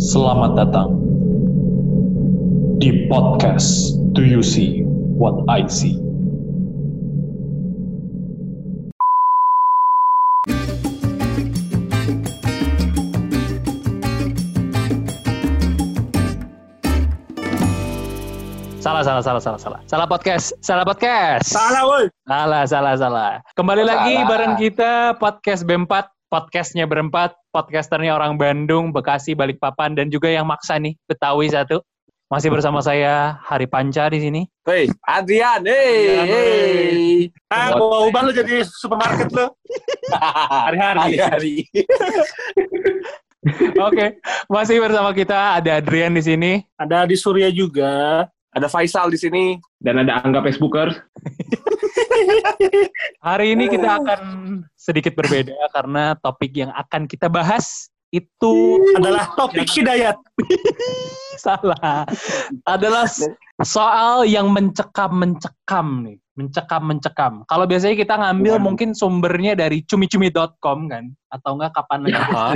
Selamat datang di podcast Do You See What I See? Salah, salah, salah, salah, salah. Salah podcast, salah podcast. Salah, woi. Salah, salah, salah. Kembali lagi Salah. bareng kita podcast B4, podcastnya berempat, podcasternya orang Bandung, Bekasi, Balikpapan, dan juga yang maksa nih, Betawi satu. Masih bersama saya Hari Panca di sini. Hei, Adrian, hei, hei. Ah, gua ubah lu jadi supermarket lu. Hari-hari. Hari-hari. Oke, masih bersama kita ada Adrian di sini. Ada di Surya juga. Ada Faisal di sini. dan ada anggap Facebooker. Hari ini kita akan sedikit berbeda karena topik yang akan kita bahas itu Adalah topik hidayat. salah. Adalah soal yang mencekam-mencekam nih. Mencekam-mencekam. Kalau biasanya kita ngambil Waduh. mungkin sumbernya dari cumi-cumi.com kan. Atau enggak kapan lagi Hah?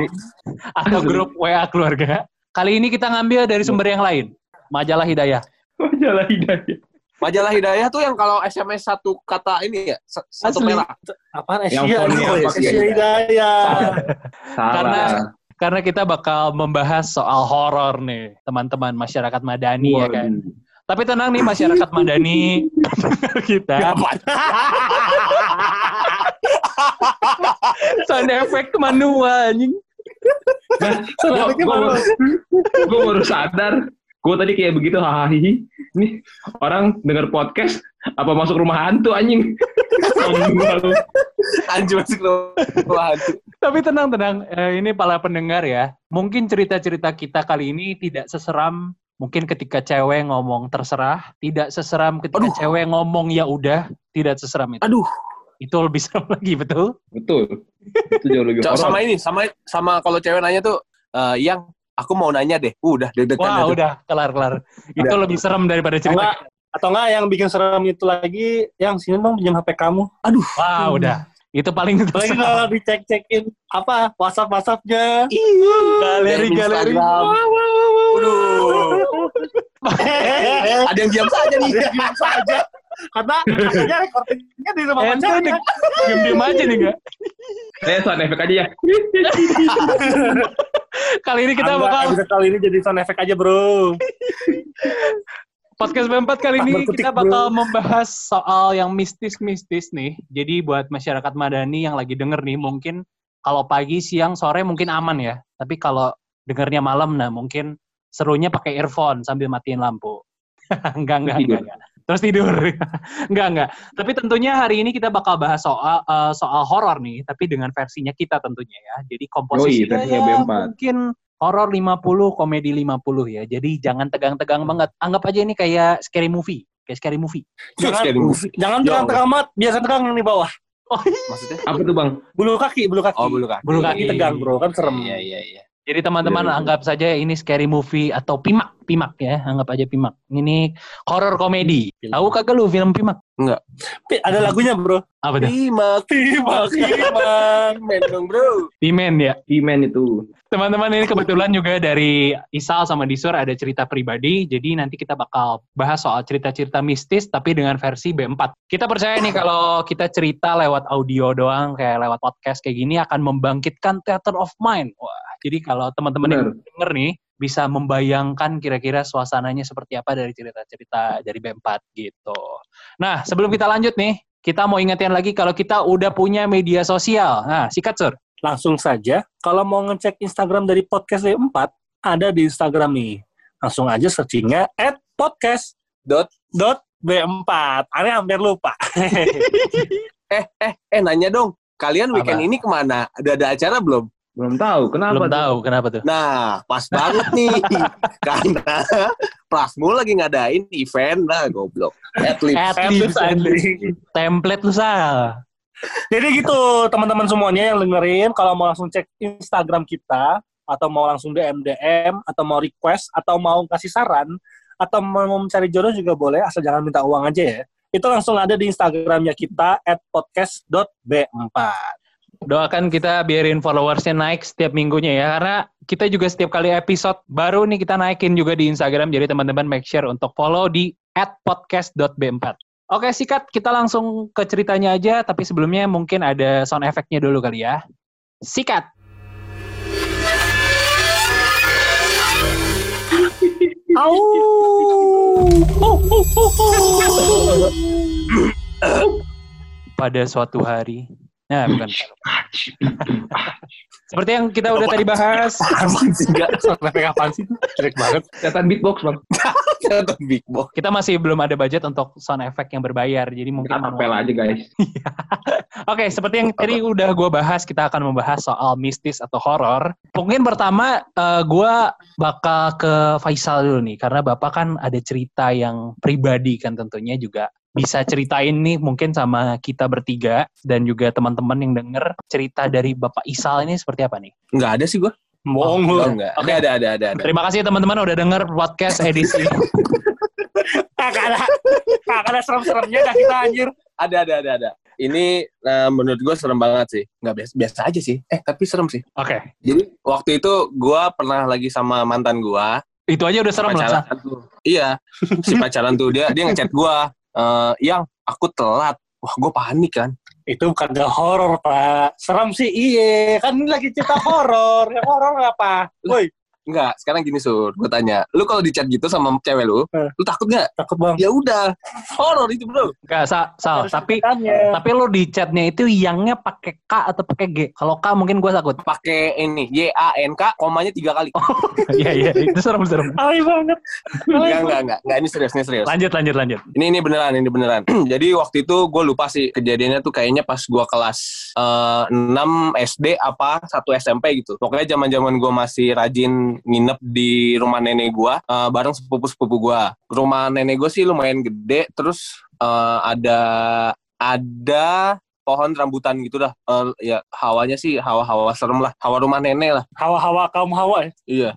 atau grup WA keluarga. Kali ini kita ngambil dari sumber yang lain. Majalah Hidayah. Majalah hidayah. Majalah Hidayah tuh yang kalau SMS satu kata ini ya, sa- satu Asli. merah. Apaan Yang Asia? fontnya Ini, pakai Asia hidayah. Salah. Karena- Karena kita bakal membahas soal horor nih, teman-teman masyarakat Madani ya kan. Waduh. Tapi tenang nih masyarakat Madani kita. Sound effect manual anjing. Baru, gua baru sadar. Gue tadi kayak begitu hahaha. Nih orang denger podcast apa masuk rumah hantu anjing? Anjing masuk rumah hantu. Tapi tenang tenang, Eh, ini para pendengar ya. Mungkin cerita-cerita kita kali ini tidak seseram mungkin ketika cewek ngomong terserah, tidak seseram ketika Aduh. cewek ngomong ya udah, tidak seseram itu. Aduh, Itu lebih serem lagi, betul? Betul. Itu jauh lebih horor. sama ini, sama sama kalau cewek nanya tuh, eh, yang aku mau nanya deh. Udah deg-degan Wah, aja. udah kelar-kelar. Itu lebih serem daripada Atau cerita. enggak, atau enggak yang bikin serem itu lagi, yang sini dong pinjam HP kamu. Aduh. Wah, udah. Itu paling Lagi kalau dicek-cekin apa WhatsApp WhatsAppnya. galeri DM galeri. Instagram. Waduh. Ada yang diam saja nih. Dia diam saja. Karena katanya recordingnya di rumah pacarnya. deh, diem-diem aja nih enggak? Eh, sound efek aja ya. Kali ini kita Enggak, bakal episode kali ini jadi sound effect aja bro. podcast B4 kali ini berkutik, kita bro. bakal membahas soal yang mistis-mistis nih. Jadi buat masyarakat Madani yang lagi denger nih mungkin kalau pagi, siang, sore mungkin aman ya. Tapi kalau dengernya malam nah mungkin serunya pakai earphone sambil matiin lampu. enggak, enggak, Tidur. enggak, enggak. Terus tidur. enggak, enggak. Tapi tentunya hari ini kita bakal bahas soal eh, soal horor nih, tapi dengan versinya kita tentunya ya. Jadi komposisinya versinya ya B4. mungkin horor 50, komedi 50 ya. Jadi jangan tegang-tegang banget. Anggap aja ini kayak scary movie, kayak scary movie. Jangan, Scary movie. jangan Ya tegang Allah. tegang amat, biasa tegang yang di bawah. Maksudnya? Apa tuh bang? Bulu kaki, bulu kaki. Oh, bulu kaki. Bulu kaki tegang bro, kan serem. Iya, iya, iya. Jadi teman-teman Iya, iya. anggap saja ini scary movie atau pimak, pimak ya, anggap aja pimak. Ini horror komedi. Tahu kagak lu film pimak? Pi, Ada lagunya bro. Apa tuh? Timak, timak, timak. Men dong, bro. Pimen ya. He-Man itu. Teman-teman ini kebetulan juga dari Isal sama Disur ada cerita pribadi. Jadi nanti kita bakal bahas soal cerita-cerita mistis tapi dengan versi B4. Kita percaya nih kalau kita cerita lewat audio doang kayak lewat podcast kayak gini akan membangkitkan theater of mind. Wah, jadi kalau teman-teman yang denger nih bisa membayangkan kira-kira suasananya seperti apa dari cerita-cerita dari B4 gitu. Nah, sebelum kita lanjut nih, kita mau ingetin lagi kalau kita udah punya media sosial. Nah, sikat Sur. Langsung saja, kalau mau ngecek Instagram dari podcast D4, ada di Instagram nih. Langsung aja searchingnya at podcast Dot. dot B4. Aneh hampir lupa. Eh, eh, eh, nanya dong. Kalian weekend Apa? ini ke mana? Ada ada acara belum? Belum tahu. Kenapa Belum tuh? tahu kenapa tuh. Nah, pas banget nih. Karena Plasmul lagi ngadain event. Nah, goblok. Atlet. Atlet, Atlet, anjing. template lu sal. Jadi gitu, teman-teman semuanya yang dengerin, kalau mau langsung cek Instagram kita, atau mau langsung DM DM, atau mau request, atau mau kasih saran, atau mau mencari jodoh juga boleh, asal jangan minta uang aja ya. Itu langsung ada di Instagramnya kita, at podcast.b4. Doakan kita biarin followersnya naik setiap minggunya ya. Karena kita juga setiap kali episode baru nih kita naikin juga di Instagram. Jadi teman-teman make sure untuk follow di @podcast.b4. Oke, sikat kita langsung ke ceritanya aja. Tapi sebelumnya mungkin ada sound effect-nya dulu kali ya. Sikat. Au. Pada suatu hari. Nah, bukan. Seperti yang kita udah tadi bahas. Apaan sih enggak? Effect apaan sih? Jelek banget. Setan beatbox bang. Nonton Big Box. Kita masih belum ada budget untuk sound effect yang berbayar. Jadi mungkin Kita manual. apel aja guys. Oke, seperti yang tadi udah gue bahas, kita akan membahas soal mistis atau horor. Mungkin pertama gue bakal ke Faisal dulu nih, karena bapak kan ada cerita yang pribadi kan tentunya juga bisa ceritain nih mungkin sama kita bertiga dan juga teman-teman yang denger cerita dari Bapak Isal ini seperti apa nih? Enggak ada sih gua. Bohong lu. Oh, enggak. Oke. Ada, ada, ada, ada, ada. Terima kasih teman-teman udah denger podcast edisi. Kagak ada. Kagak ada serem-seremnya dah kita anjir. Ada, ada, ada, ada. Ini nah, menurut gua serem banget sih. Enggak biasa, biasa aja sih. Eh, tapi serem sih. Oke, Jadi waktu itu gua pernah lagi sama mantan gua. itu aja udah serem tuh. Iya, si pacaran tuh dia dia ngechat gua, eh yang aku telat. Wah, gua panik kan. Itu bukan gak horor, Pak. Serem sih iye. Kan ini lagi cerita horor. Yang horor apa? Woi, Enggak, sekarang gini Sur, gue tanya, lu kalau di chat gitu sama cewek lu, Eh. lu takut nggak? takut bang. Ya udah, horor itu bro. Enggak, Sal, Sal. Harus tapi ceritanya. tapi lo di chatnya itu yangnya pakai K atau pakai G? Kalau K mungkin gue takut. Pakai ini Y A N K, komanya tiga kali. Iya iya, itu serem-serem. Alay banget. Alay Enggak, banget. enggak, enggak, enggak, ini serius, ini serius. Lanjut lanjut lanjut. Ini ini beneran, ini beneran. Jadi waktu itu gue lupa sih kejadiannya tuh kayaknya pas gue kelas eh, 6 SD apa satu SMP gitu. Pokoknya zaman zaman gue masih rajin nginep di rumah nenek gue eh, bareng sepupu sepupu gue. Rumah nenek gue sih lumayan gede. Terus eh, ada ada pohon rambutan gitu dah. Eh, ya hawanya sih hawa-hawa serem lah. Hawa rumah nenek lah. Hawa-hawa kaum hawa ya. Iya.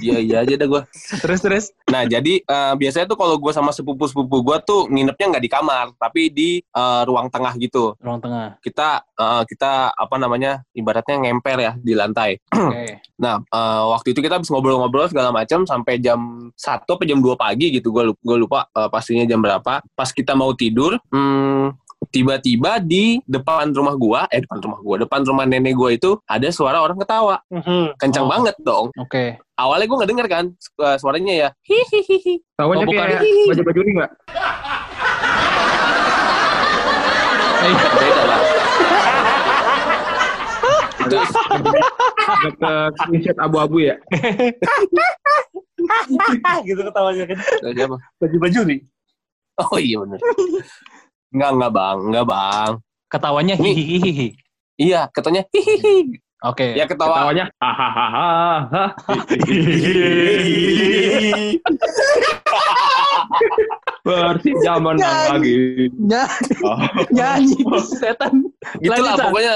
Iya iya aja dah gue. Terus terus. Nah, jadi eh, biasanya tuh kalau gue sama sepupu-sepupu gue tuh nginepnya nggak di kamar, tapi di eh, ruang tengah gitu. Ruang tengah. Kita eh, kita apa namanya ibaratnya ngemper ya di lantai. Oke. Nah, eh, waktu itu kita habis ngobrol-ngobrol segala macam sampai jam 1 atau jam 2 pagi gitu. Gue lupa, gue lupa eh, pastinya jam berapa. Pas kita mau tidur, hmm, tiba-tiba di depan rumah gua, eh depan rumah gua, depan rumah nenek gua itu ada suara orang ketawa. Mhm. Kencang Oh. banget dong. Oke. Awalnya gua nggak denger kan eh, suaranya ya. Hihihihi. Tahu kayak baju-baju ini nggak? Eh, Beda lah. itu ke screenshot abu-abu ya? gitu ketawanya kan. siapa? Baju-baju nih. Oh iya bener. Enggak, enggak bang, enggak bang. Ketawanya hihihihi. Iya, katanya hihihi. Oke. Ya ketawa. Ketawanya hahaha. Bersih zaman lagi. Oh. Nyanyi setan. Gitu lah, Lanjut, San. pokoknya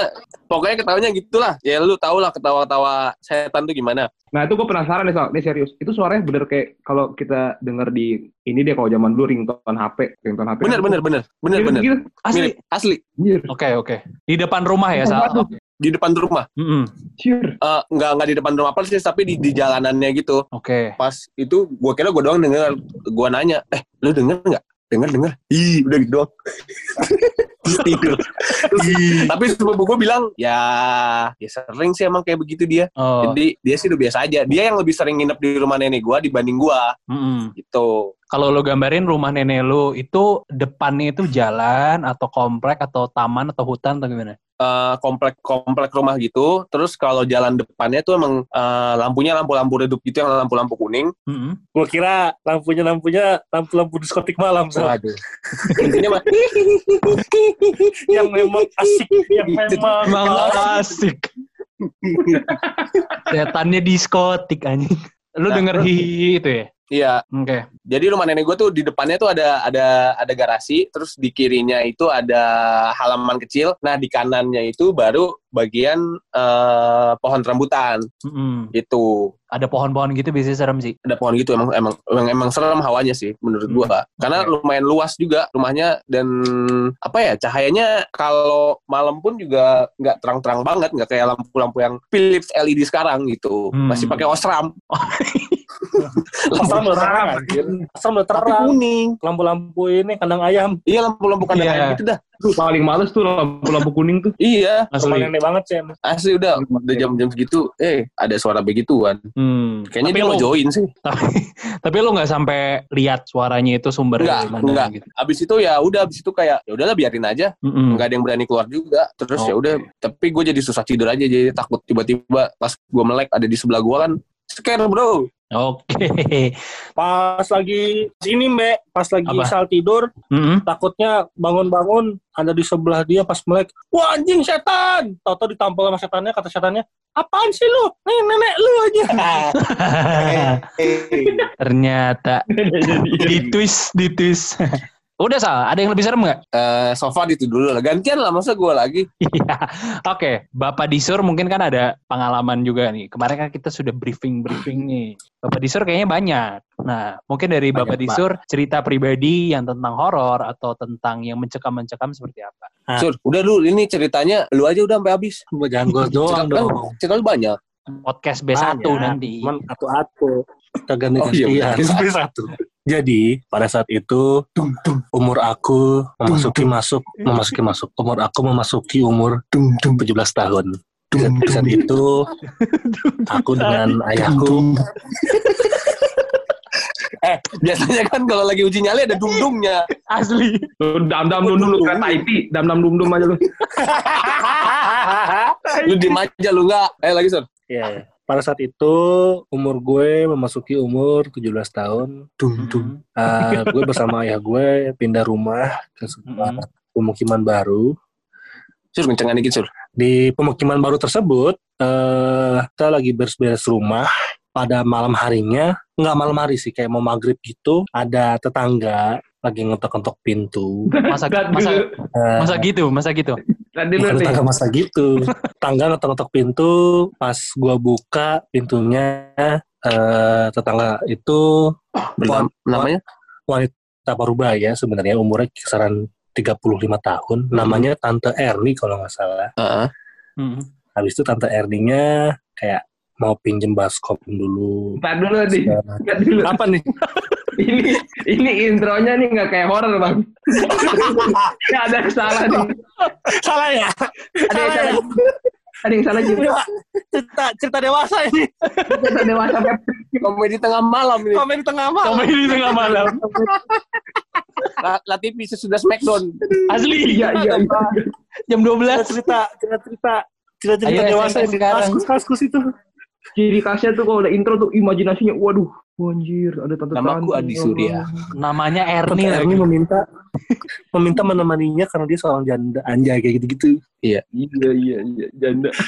pokoknya ketawanya gitulah. Ya lu tau lah ketawa-ketawa setan tuh gimana. Nah itu gue penasaran nih Sal, ini serius. Itu suaranya bener kayak kalau kita denger di ini deh kalau zaman dulu ringtone HP, ringtone HP. Bener, bener, bener. Bener, bener. gitu. Asli. Mirip, asli. Oke oke. Di depan rumah ya Sal. Di depan rumah. Mm-mm. anjir. Eh, enggak, enggak di depan rumah persis, tapi di, di jalanannya gitu. Oke. Pas itu, gua kira gua doang denger. Gua nanya, eh, lu denger nggak? Denger, denger. Ih, udah gitu doang. Terus tidur. Tapi sepupu gua bilang, ya, ya sering sih emang kayak begitu dia. Oh. Jadi dia sih udah biasa aja. Dia yang lebih sering nginep di rumah nenek gua dibanding gua mm-mm. gitu. Kalau lo gambarin rumah nenek lo itu depannya itu jalan atau komplek atau taman atau hutan atau gimana? Eh, komplek komplek rumah gitu. Terus kalau jalan depannya tuh emang eh, lampunya lampu-lampu redup gitu yang lampu-lampu kuning. Mm-mm. Gua kira lampunya lampunya lampu-lampu diskotik malam so. Waduh. Intinya mah yang memang asik, yang memang Emang asik. Setannya diskotik anjing. Lu Nah, denger hihi itu ya? Iya, Oke. jadi rumah nenek gue tuh di depannya tuh ada ada ada garasi, terus di kirinya itu ada halaman kecil. Nah di kanannya itu baru bagian eh, pohon rambutan Mm-mm. gitu. Ada pohon-pohon gitu biasanya serem sih. Ada pohon gitu emang emang emang, emang serem hawanya sih menurut gua. Karena Oke. lumayan luas juga rumahnya dan apa ya cahayanya kalau malam pun juga nggak terang-terang banget, nggak kayak lampu-lampu yang Philips LED sekarang gitu. Hmm. Masih pakai osram. Asam udah terang, anjir. Asam udah Tapi terang. kuning. Lampu-lampu ini kandang ayam. Iya lampu-lampu kandang Iya. ayam gitu dah. Tuh paling males tuh lampu-lampu kuning tuh. Iya, Asli. nenek banget sih. emang. asli udah udah jam-jam segitu, eh ada suara begituan. Hmm. Kayaknya tapi dia lo, mau join sih. tapi, tapi lo nggak sampai lihat suaranya itu sumber Enggak, dari mana enggak. gitu. Abis itu ya udah, abis itu kayak ya udahlah biarin aja. Mm-mm. nggak ada yang berani keluar juga terus ya Oke. udah tapi gue jadi susah tidur aja jadi takut tiba-tiba pas gue melek ada di sebelah gue kan scare bro Oke. Pas lagi ini Mbak, pas lagi Apa? Sal tidur, Mm-mm. takutnya bangun-bangun ada di sebelah dia pas melek, wah anjing setan. Tahu-tahu ditampol sama setannya, kata setannya, apaan sih lu? Nih nenek lu aja. Ternyata di twist, di twist. Udah Sal, ada yang lebih serem gak? Uh, eh, so far itu dulu lah. Gantian lah, masa gue lagi? Iya. Oke, okay. Bapak Disur mungkin kan ada pengalaman juga nih. Kemarin kan kita sudah briefing-briefing nih. Bapak Disur kayaknya banyak. Nah, mungkin dari banyak, Bapak Pak. Disur cerita pribadi yang tentang horor atau tentang yang mencekam-mencekam seperti apa? Hah. Sur, udah dulu ini ceritanya lu aja udah sampai habis. Jangan gue doang dong. Cerita lu banyak. Podcast B1 banyak. nanti. Cuman satu-satu. Kagak gantian Oh, iya, B1. Jadi pada saat itu umur aku memasuki masuk memasuki masuk. Umur aku memasuki umur 17 tahun. Di saat- itu aku dengan ayahku. Eh biasanya kan kalau lagi uji nyali ada dung-dungnya. Asli. Lu dam-dam dum dum lu IP, dam-dam dum dum aja lu. lu diem aja lu nggak. Eh lagi sur Ya, ya. Pada saat itu umur gue memasuki umur 17 tahun. Dung dung. Eh, gue bersama ayah gue pindah rumah ke sebuah Mm-mm. pemukiman baru. sur kencengan dikit sur Di pemukiman baru tersebut, eh kita lagi beres-beres rumah. Pada malam harinya, nggak malam hari sih, kayak mau maghrib gitu, ada tetangga lagi ngetok-ngetok pintu. Masa masa. Eh, masa gitu, masa gitu. Tadi lu nih. tetangga masa gitu. Tetangga ngetok-ngetok pintu, pas gua buka pintunya, eh tetangga itu Bernam- namanya wanita parubaya sebenarnya umurnya kisaran 35 tahun namanya Tante Erni kalau nggak salah Heeh. Mm. habis itu Tante Erninya kayak mau pinjem baskom dulu Ntar dulu nih. Ntar dulu. apa nih Ini ini intronya nih nggak kayak horor bang. Ya, ada yang salah nih. salah ya Ada yang salah. Ada yang salah juga. cerita cerita dewasa ini Kita dewasa komedi tengah malam ini komen di tengah malam Komedi di tengah malam. La, La TV sesudah Smackdown Asli. Iya iya. iya. Jam 12. cerita cerita cerita cerita cerita Ayo, dewasa ini sekarang. kaskus kaskus itu Ciri khasnya tuh kalau udah intro tuh imajinasinya, waduh, anjir, ada tante Namaku Adi Surya. Namanya Tante Erni Erni meminta meminta menemaninya karena dia seorang janda anjay kayak gitu gitu Iya iya iya janda.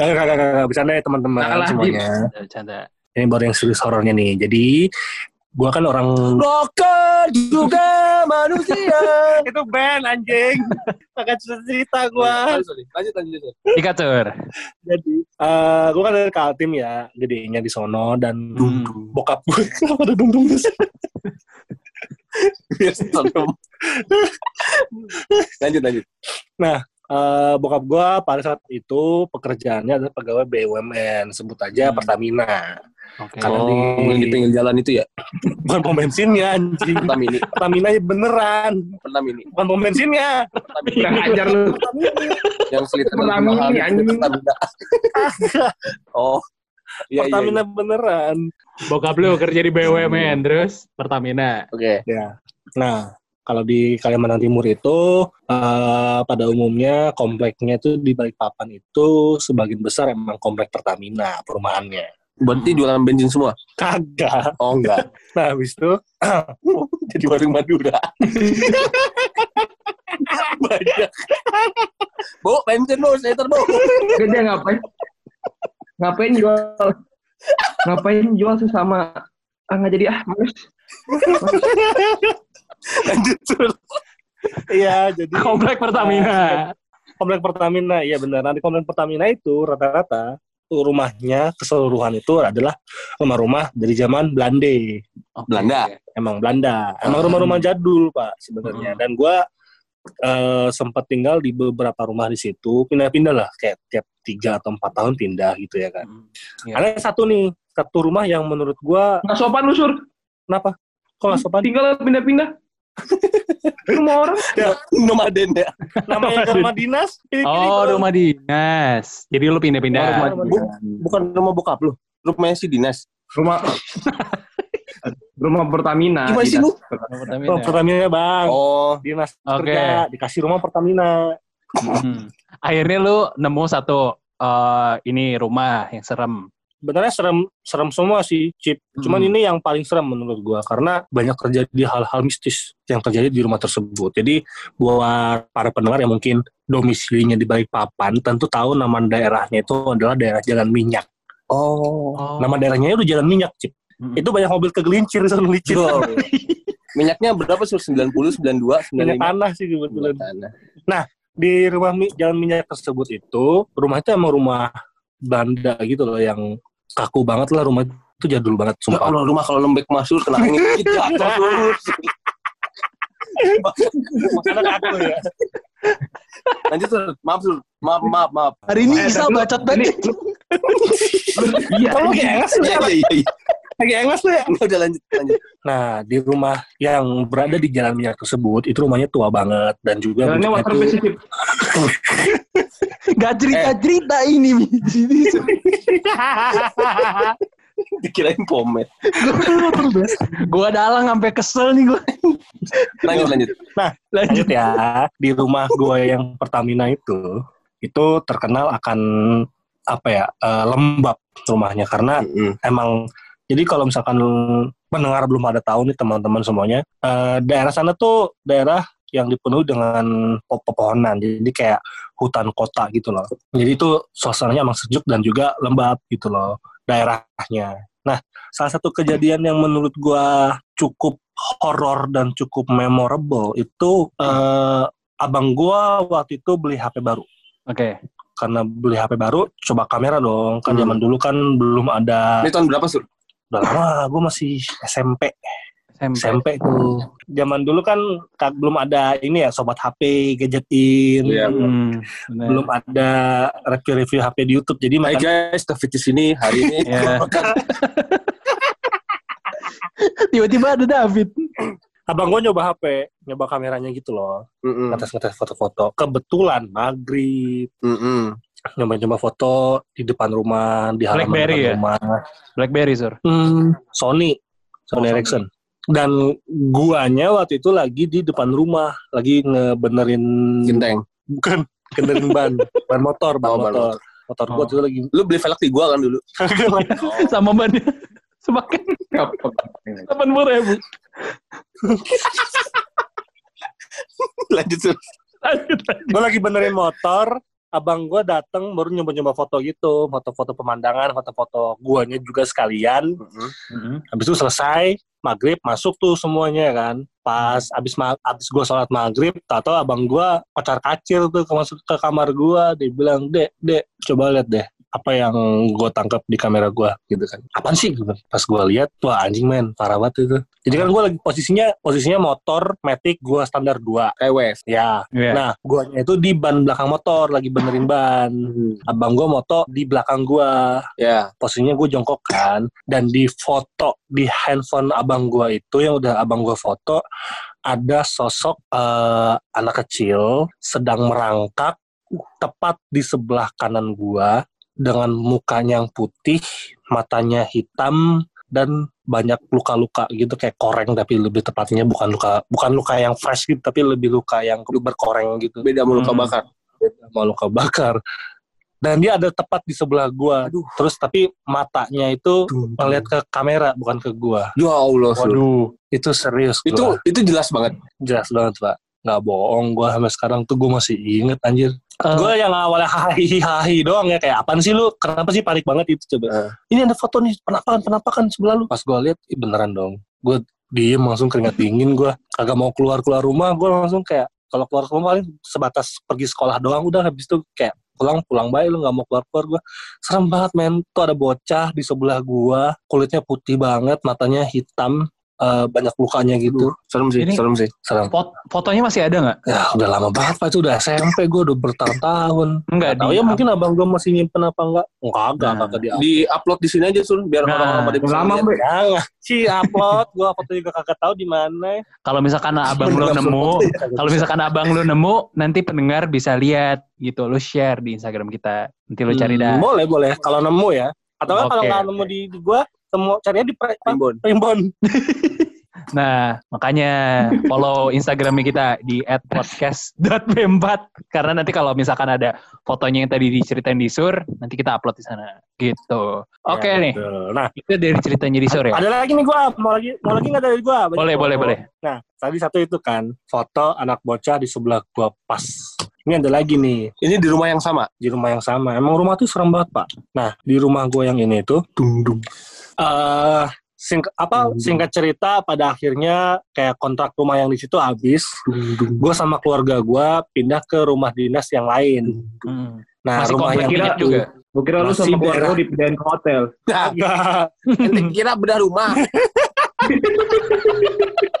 Kagak, kagak, kagak. Bercanda ya teman-teman semuanya. Canda. Ini baru yang serius horornya nih. Jadi, gua kan orang... rocker juga manusia Itu band, anjing. Kagak cerita gua. Lanjut lanjut Sur. Ika Tur. Jadi, eh gua kan dari Kaltim ya. Gedenya di sono. Dan Hmm. bokap gue. Kenapa ada? Biar serem. lanjut lanjut Eh, bokap gua pada saat itu pekerjaannya adalah pegawai BUMN. Sebut aja Hmm. Pertamina. Oke. Karena oh di- yang di pinggir jalan itu ya Bukan pom bensinnya, anjing. Pertamini Pertamina beneran. Pertamini Bukan pom bensinnya. Kurang ajar lu. yang seliter mahal itu anjing. Pertamina. oh iya iya, Pertamina iya beneran. Bokap lu kerja di BUMN terus Pertamina. oke Ya. Nah, kalau di Kalimantan Timur itu eh, pada umumnya kompleknya itu di Balikpapan itu sebagian besar emang komplek Pertamina perumahannya. berarti jualan bensin semua Kagak. oh enggak Nah, habis itu jadi warung Madura banyak. bu bensin bu liter bu Gede ngapain? Ngapain jual? Ngapain jual sesama ah nggak jadi ah males. Lanjut. Iya, jadi Komplek Pertamina. komplek Pertamina, iya benar. Nanti komplek Pertamina itu rata-rata rumahnya keseluruhan itu adalah rumah-rumah dari zaman Belanda. Oke. Belanda. Emang Belanda. Emang rumah-rumah jadul, Pak, sebenarnya. Dan gua eh, sempat tinggal di beberapa rumah di situ, pindah-pindah lah, kayak tiap tiga atau empat tahun pindah gitu ya kan. Hmm. Iya. Ada satu nih, satu rumah yang menurut gua Nggak sopan lu sur. kenapa? Kok nggak sopan? Tinggal pindah-pindah. Rumah orang. Nomaden ya. Namanya rumah dinas. pilih-pilih Oh, rumah dinas. Jadi lu pindah-pindah. Oh, rumah Bu- bukan rumah bokap lu. Rumahnya si Dinas. Rumah rumah Pertamina. Gimana sih lu? Pertamina. Oh, Pertamina, Bang. Oh, Dinas Oke. kerja, dikasih rumah Pertamina. Hmm. Akhirnya lu nemu satu eh, ini rumah yang serem. Sebenarnya serem serem semua sih, Chip. Cuman Hmm. ini yang paling serem menurut gua karena banyak terjadi hal-hal mistis yang terjadi di rumah tersebut. Jadi buat para pendengar yang mungkin domisilinya di Balikpapan tentu tahu nama daerahnya itu adalah daerah Jalan Minyak. oh. Nama daerahnya itu Jalan Minyak, Cip. Hmm. Itu banyak mobil kegelincir sana licin. Minyaknya berapa sur? 90, 92, 95? Minyak tanah sih kebetulan. Tanah. Di rumah mi- Jalan Minyak tersebut itu, rumah itu emang rumah Belanda gitu loh yang kaku banget lah rumah itu jadul banget Ya sumpah. Allah, rumah kalau lembek masuk kena angin dikit jatuh sur. Makanya kaku ya. Lanjut sur. Maaf sur. Maaf, maaf, maaf. Hari ini Eh, Isa tapi lu- bacot banget. Iya. Kamu lagi engas lu Iya, ya? iya, iya. Lagi engas lu ya? Udah lanjut, lanjut. Nah, di rumah yang berada di Jalan Minyak tersebut, itu rumahnya tua banget dan juga Jalannya bentuknya water tuh- base sih. Gak cerita-cerita ini. Dikirain pomet. gua dalang sampai kesel nih gua. Lanjut, lanjut. Lanjut ya, di rumah gue yang Pertamina itu, itu terkenal akan apa ya eh, lembab rumahnya karena Mm-mm. emang jadi kalau misalkan pendengar belum ada tahu nih teman-teman semuanya, eh, daerah sana tuh daerah yang dipenuhi dengan po- pepohonan, jadi kayak hutan kota gitu loh. Jadi itu suasananya emang sejuk dan juga lembab gitu loh daerahnya. Nah, salah satu kejadian yang menurut gua cukup horor dan cukup memorable itu eh, abang gua waktu itu beli HP baru Oke. karena beli HP baru coba kamera dong kan Hmm. zaman dulu kan belum ada Ini tahun berapa sur? udah lama gue masih SMP SMP. SMP tuh zaman dulu kan ka- belum ada ini ya sobat HP gadgetin Iya. Hmm, bener. belum ada review-review HP di YouTube jadi Hai makanya guys, David di sini hari ini. Iya. Tiba-tiba ada David. abang gue nyoba HP nyoba kameranya gitu loh Mm-mm. ngetes-ngetes foto-foto kebetulan maghrib Mm-mm. nyoba-nyoba foto di depan rumah di halaman Blackberry depan ya? rumah Blackberry, Sur. Hmm, Sony, Sony Oh, Ericsson. Dan guanya waktu itu lagi di depan rumah, lagi ngebenerin Genteng. bukan benerin ban, ban motor, ban Oh, ban motor. Motor gua Oh. tuh lagi Lu beli velg di gua kan dulu. Sama bannya. Semakin delapan puluh ribu. lanjut sur. Lanjut, lanjut. gua lagi benerin motor, abang gua dateng baru nyoba-nyoba foto gitu, foto-foto pemandangan, foto-foto guanya juga sekalian. Mm-mm. Habis itu selesai, maghrib masuk tuh semuanya kan. Pas abis ma abis gua sholat maghrib, tato abang gua kocar kacir tuh ke masuk ke kamar gua, dia bilang, dek, dek, coba lihat deh apa yang gua tangkap di kamera gua gitu kan. Apaan sih? Gitu. Pas gua lihat, wah anjing men, parah banget itu. Jadi kan gua lagi posisinya posisinya motor Matic gua standar 2. Kayak wes. Ya. Iya. Nah, guanya itu di ban belakang motor lagi benerin ban. Abang gua moto di belakang gua Ya. posisinya gue jongkok kan dan di foto di handphone abang gue itu yang udah abang gue foto ada sosok eh, anak kecil sedang merangkak tepat di sebelah kanan gua dengan mukanya yang putih matanya hitam dan banyak luka-luka gitu kayak koreng tapi lebih tepatnya bukan luka bukan luka yang fresh gitu tapi lebih luka yang berkoreng gitu Beda sama luka Hmm. bakar. sama luka bakar dan dia ada tepat di sebelah gua terus tapi matanya itu ngeliat ke kamera bukan ke gua Ya Allah. Waduh. itu serius Itu gua. itu jelas banget. jelas banget pak nggak bohong gue sampai sekarang tuh gue masih inget anjir. Eh, gue yang awalnya hahi hahi doang ya kayak apaan sih lu? Kenapa sih panik banget itu coba? Eh. ini ada foto nih penampakan penampakan sebelah lu. Pas gue lihat ih, beneran dong. Gue diem langsung keringat dingin gue kagak mau keluar keluar rumah gue langsung kayak kalau keluar rumah paling sebatas pergi sekolah doang udah habis itu kayak pulang pulang baik lu nggak mau keluar keluar gue serem banget men. Tuh ada bocah di sebelah gua kulitnya putih banget matanya hitam eh, banyak lukanya gitu Serem sih, Ini- serem sih. serem Fot- fotonya masih ada nggak? ya udah lama banget pak itu udah SMP gue udah bertahun-tahun Enggak Tahu ya mungkin abang gue masih nyimpen apa enggak? Enggak, enggak, Nah. enggak di Di upload di sini aja Sun, biar Nah, orang-orang pada bisa lama. Mbak. Jangan si upload, gue foto juga kagak tahu di mana. Kalau misalkan abang lu nemu, kalau misalkan abang lu nemu, nanti pendengar bisa lihat gitu. Lu share di Instagram kita. Nanti lu cari dah. Hmm, boleh, boleh. Kalau nemu ya. Atau nggak kalau nggak nemu di, di gue, temu carinya di? Primbon. primbon. Nah, makanya follow Instagramnya kita di @podcast.b4 karena nanti kalau misalkan ada fotonya yang tadi diceritain di sur, nanti kita upload di sana. Gitu. Oke Ya, nih, betul. Nah, itu dari ceritanya di sur ya. ada lagi nih gue, mau lagi mau lagi nggak dari gue? Boleh, boleh, boleh. Nah, tadi satu itu kan foto anak bocah di sebelah gue pas. Ini ada lagi nih Ini di rumah yang sama. di rumah yang sama. Emang rumah tuh serem banget pak. Nah, di rumah gue yang ini tuh Dung dung. Eh sing apa Hmm. singkat cerita pada akhirnya kayak kontrak rumah yang di situ habis dung. gue sama keluarga gue pindah ke rumah dinas yang lain Hmm. nah Masih rumah yang kira- juga. Gue kira lu sama keluarga lu dipindahin ke hotel. Nah, kira bedah rumah.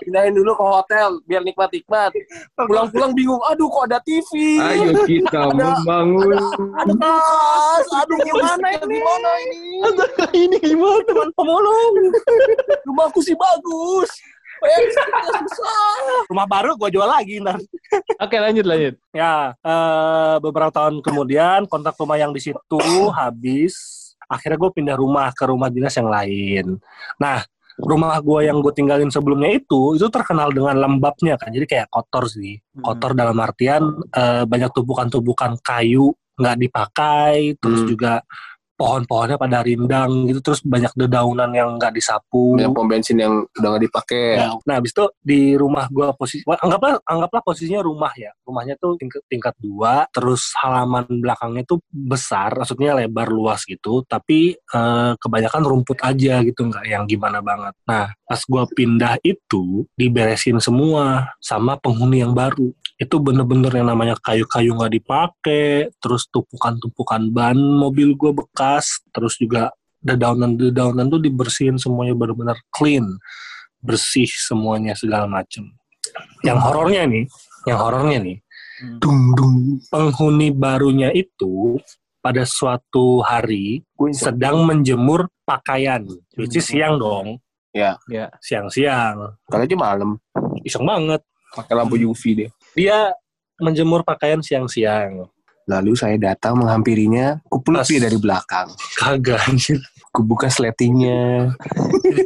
Pindahin dulu ke hotel biar nikmat-nikmat. Pulang-pulang bingung, aduh kok ada TV. Ayo kita Ada- membangun. Ada tas, aduh gimana ini? Gimana ini? ini gimana teman pemulung Rumahku sih bagus. Rumah baru gue jual lagi ntar Oke, lanjut lanjut. ya eh, beberapa tahun kemudian kontrak rumah yang di situ habis akhirnya gue pindah rumah ke rumah dinas yang lain nah rumah gue yang gue tinggalin sebelumnya itu itu terkenal dengan lembabnya kan. Jadi kayak kotor sih. Kotor dalam artian eh, banyak tumpukan-tumpukan kayu nggak dipakai terus Hmm. juga pohon-pohonnya pada rindang gitu terus banyak dedaunan yang nggak disapu Banyak pom bensin yang udah nggak dipakai. Ya, Nah, habis itu di rumah gua posisi anggaplah anggaplah posisinya rumah ya. Rumahnya tuh tingkat tingkat dua, terus halaman belakangnya tuh besar, maksudnya lebar luas gitu, tapi eh, kebanyakan rumput aja gitu, nggak yang gimana banget. Nah, pas gua pindah itu diberesin semua sama penghuni yang baru. Itu bener-bener yang namanya kayu-kayu nggak dipakai, terus tumpukan-tumpukan ban mobil gua bekas, terus juga dedaunan-dedaunan tuh dibersihin semuanya benar-benar clean bersih semuanya segala macem. Yang horornya nih, yang horornya nih, Dung dung. penghuni barunya itu pada suatu hari sedang menjemur pakaian, which is siang dong, Ya. siang-siang, Kalau aja malam iseng banget. pakai lampu UV deh. Dia menjemur pakaian siang-siang, Lalu saya datang menghampirinya, dia dari belakang. kagak anjir, Kubuka sletingnya,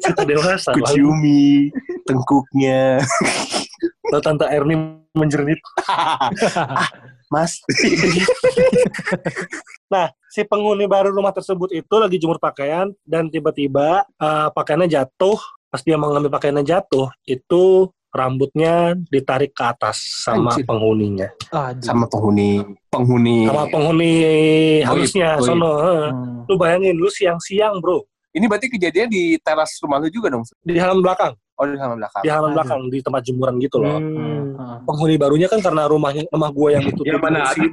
cerita dewasa. kuciumi tengkuknya. Lalu tante Erni menjernit. Mas, Nah, si penghuni baru rumah tersebut itu lagi jemur pakaian dan tiba-tiba eh, pakaiannya jatuh. Pas dia mengambil pakaiannya jatuh, itu rambutnya ditarik ke atas sama Anjir. penghuninya. sama penghuni penghuni Sama penghuni Goib, goib. sono. Hmm. Lu bayangin, lu siang-siang bro, ini berarti kejadian di teras rumah lu juga dong di halaman belakang, oh di halaman belakang di halaman Aduh. belakang, di tempat jemuran gitu loh. Hmm. Hmm. Penghuni barunya kan karena rumahnya rumah gua yang itu Ya,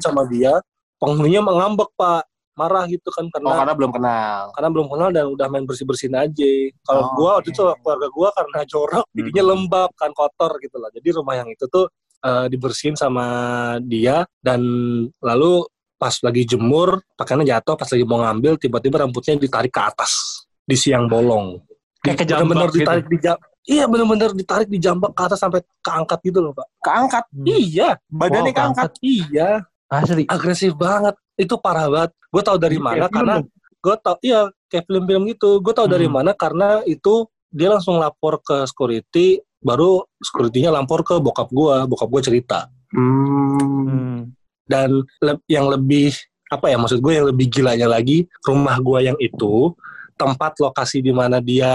sama dia, penghuninya mengambek pak, marah gitu kan oh karena karena belum kenal karena belum kenal dan udah main bersih bersihin aja. Kalau Oh, gua waktu oke. itu keluarga gua karena jorok, Hmm. jadinya lembab kan kotor gitu lah. Jadi rumah yang itu tuh eh, dibersihin sama dia dan lalu pas lagi jemur pakaiannya jatuh pas lagi mau ngambil tiba-tiba rambutnya ditarik ke atas di siang bolong. Kayak bener-bener gitu. ditarik di jam- Iya bener-bener ditarik di jambak ke atas sampai keangkat gitu loh pak. keangkat Iya, badannya Wow, keangkat iya Asli. agresif banget. Itu parah banget. Gue tau dari mana karena gue tau iya kayak film-film gitu. Gue tau dari Hmm. mana karena itu dia langsung lapor ke security, baru security-nya lapor ke bokap gue. Bokap gue cerita. Hmm. Dan le- yang lebih apa ya maksud gue yang lebih gilanya lagi rumah gue yang itu tempat lokasi di mana dia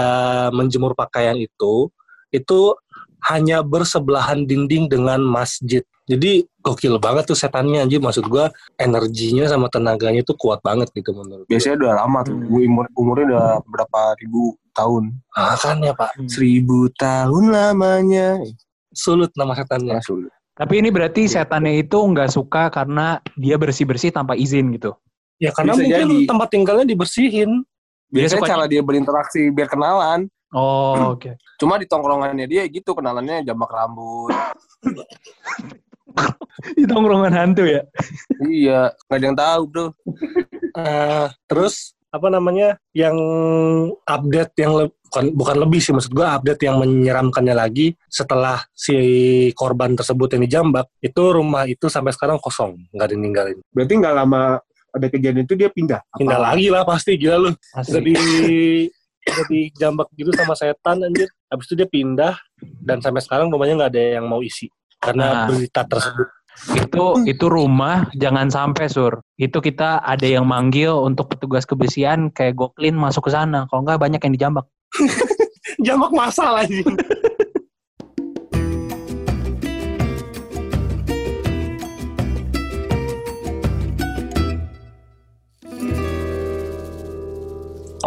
menjemur pakaian itu itu hanya bersebelahan dinding dengan masjid. Jadi gokil banget tuh setannya anjir maksud gua energinya sama tenaganya tuh kuat banget gitu menurut gua. Biasanya udah lama tuh. Hmm. Gue umur, umurnya udah berapa ribu tahun. Ah kan ya Pak, Seribu tahun lamanya. sulut nama setannya. Ya, sulit. Tapi ini berarti setannya itu nggak suka karena dia bersih-bersih tanpa izin gitu. Ya karena Bisa mungkin jadi. tempat tinggalnya dibersihin. Biasanya suka- cara dia berinteraksi biar kenalan. Oh, oke. Cuma di tongkrongannya dia gitu kenalannya jambak rambut. Di tongkrongan hantu ya. iya, nggak ada yang tahu bro. Eh, terus apa namanya yang update yang le- bukan bukan lebih sih maksud gua update yang menyeramkannya lagi setelah si korban tersebut yang dijambak itu rumah itu sampai sekarang kosong nggak ditinggalin Berarti nggak lama ada kejadian itu dia pindah. Apa? pindah lagi lah pasti gila lu udah Asli. di udah dijambak gitu sama setan anjir habis itu dia pindah dan sampai sekarang rumahnya nggak ada yang mau isi karena Nah. berita tersebut Itu itu rumah jangan sampai sur. Itu kita ada yang manggil untuk petugas kebersihan kayak Goklin masuk ke sana. Kalau nggak banyak yang dijambak. jambak masalah ini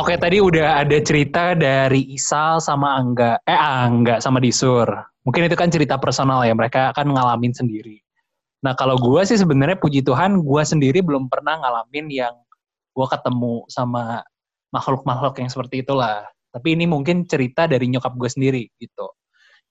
Oke, tadi udah ada cerita dari Isal sama Angga. Eh, Angga sama Disur. Mungkin itu kan cerita personal ya, mereka akan ngalamin sendiri. Nah, kalau gua sih sebenarnya puji Tuhan, gua sendiri belum pernah ngalamin yang gua ketemu sama makhluk-makhluk yang seperti itulah. Tapi ini mungkin cerita dari nyokap gue sendiri gitu.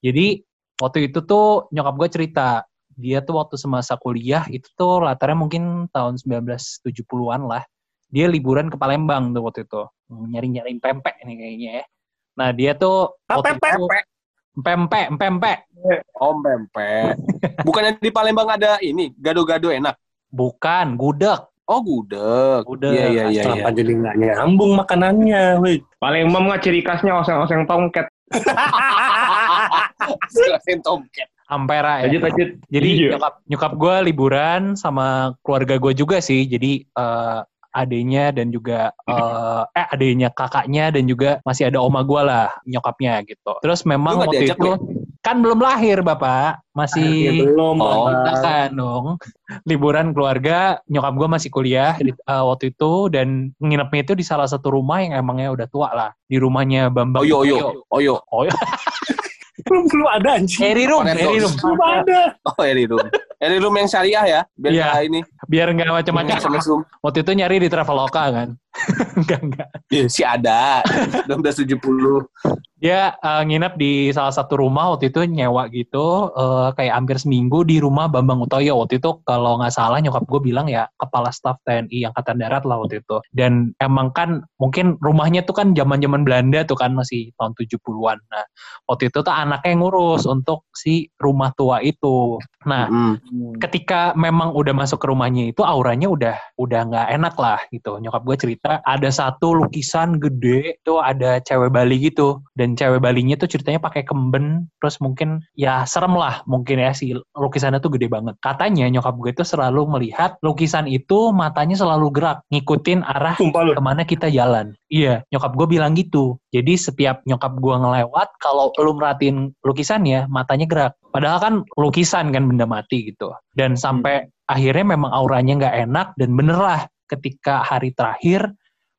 Jadi, waktu itu tuh nyokap gue cerita, dia tuh waktu semasa kuliah itu tuh latarnya mungkin tahun 1970-an lah. Dia liburan ke Palembang tuh waktu itu. Nyari-nyari pempek nih kayaknya ya. Nah, dia tuh waktu itu pempek, pempek. Om pempek. Bukannya di Palembang ada ini gado-gado enak. Bukan, gudeg. Oh gudeg. Gudeg. Iya iya iya. iya. kenapa jadi nggak nyambung makanannya wih Palembang nggak ciri khasnya oseng-oseng tongket. Jelasin tomcat. Ampera ya. Lanjut lanjut. Jadi Iya. nyokap nyokap gue liburan sama keluarga gue juga sih. Jadi eh, adenya dan juga eh, eh adenya kakaknya dan juga masih ada oma gue lah nyokapnya gitu. Terus memang waktu itu kan belum lahir bapak, Ya, masih belum Oh, Bapak. kan dong. Liburan keluarga nyokap gue masih kuliah di- eh, waktu itu dan nginepnya itu di salah satu rumah yang emangnya udah tua lah. Di rumahnya Bambang Oyo oyo oyo. oh belum belum ada anjing. Eri room Eri room belum ada. Oh Eri Room. Eri Room yang syariah ya. Biar nggak ini. biar nggak macam-macam waktu itu nyari di Traveloka kan enggak enggak Iya, si ada. 1970. dia eh, nginep di salah satu rumah waktu itu nyewa gitu eh, kayak hampir seminggu di rumah Bambang Utoyo waktu itu kalau nggak salah nyokap gue bilang ya kepala staf TNI Angkatan Darat lah waktu itu dan emang kan mungkin rumahnya tuh kan zaman zaman Belanda tuh kan masih tahun 70-an nah waktu itu tuh anaknya ngurus untuk si rumah tua itu nah Mm. ketika memang udah masuk ke rumahnya itu auranya udah udah nggak enak lah gitu nyokap gue cerita ada satu lukisan gede tuh ada cewek Bali gitu dan cewek Balinya tuh ceritanya pakai kemben terus mungkin ya serem lah mungkin ya si lukisannya tuh gede banget katanya nyokap gue itu selalu melihat lukisan itu matanya selalu gerak ngikutin arah sumpah ke mana kita jalan. Iya, nyokap gue bilang gitu. Jadi setiap nyokap gue ngelewat, kalau lu merhatiin lukisannya, matanya gerak. Padahal kan lukisan kan benda mati gitu. Dan sampai akhirnya memang auranya nggak enak dan bener lah ketika hari terakhir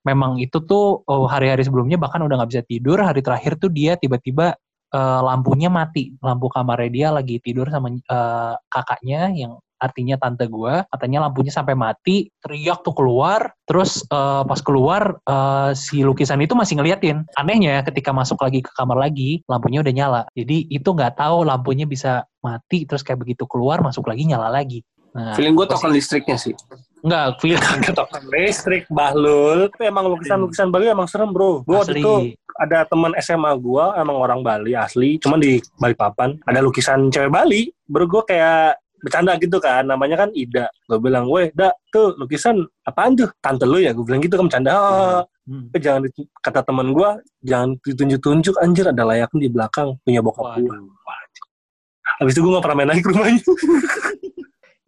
memang itu tuh oh, hari-hari sebelumnya bahkan udah nggak bisa tidur. Hari terakhir tuh dia tiba-tiba eh, lampunya mati, lampu kamarnya dia lagi tidur sama eh, kakaknya yang artinya tante gua. Katanya lampunya sampai mati teriak tuh keluar. Terus eh, pas keluar eh, si lukisan itu masih ngeliatin. Anehnya ketika masuk lagi ke kamar lagi lampunya udah nyala. Jadi itu nggak tahu lampunya bisa mati terus kayak begitu keluar masuk lagi nyala lagi. Nah Feeling gue token listriknya sih. Nggak feel ketokan listrik bahlul. Tapi emang lukisan-lukisan Bali emang serem bro. Gua waktu itu ada teman SMA gua emang orang Bali asli cuman di Balikpapan ada lukisan cewek Bali. Bro gua kayak bercanda gitu kan namanya kan Ida. Gue bilang weh da tuh lukisan apaan tuh? Tante lu ya? Gue bilang gitu kan bercanda. "Ah, Hmm. tapi jangan kata teman gua jangan ditunjuk-tunjuk anjir ada layaknya di belakang punya bokap Waduh. habis itu gua gak pernah main lagi ke rumahnya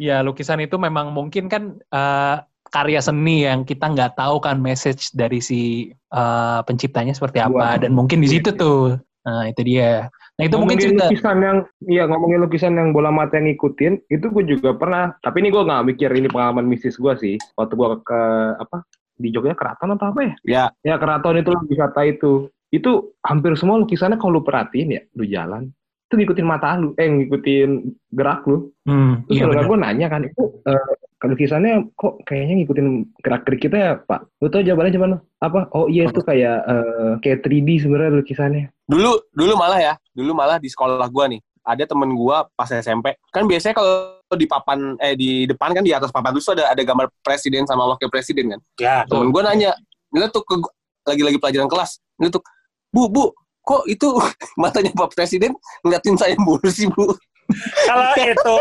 Ya lukisan itu memang mungkin kan eh, karya seni yang kita nggak tahu kan message dari si eh, penciptanya seperti apa Buat- dan mungkin di situ tuh. Nah itu dia. Nah itu mungkin Ngomongin cerita. lukisan yang iya ngomongin lukisan yang bola mata yang ngikutin itu gue juga pernah tapi ini gue nggak mikir ini pengalaman mistis gue sih waktu gue ke apa di Jogja keraton atau apa ya Ya, ya keraton itu lah wisata itu itu hampir semua lukisannya kalau lu perhatiin ya lu jalan itu ngikutin mata lu eh ngikutin gerak lu Hmm, terus iya saudara gue nanya kan itu eh, lukisannya kok kayaknya ngikutin gerak gerik kita ya pak lu tau jawabannya cuman apa oh iya itu kayak eh, kayak 3D sebenarnya lukisannya dulu dulu malah ya, dulu malah di sekolah gua nih. Ada temen gua pas SMP. Kan biasanya kalau di papan eh di depan kan di atas papan terus ada ada gambar presiden sama wakil presiden kan. Ya, Temen gua nanya, "Nila tuh ke lagi-lagi pelajaran kelas. Nila tuh, "Bu, Bu, kok itu matanya Pak Presiden ngeliatin saya mulu sih, Bu?" kalau itu,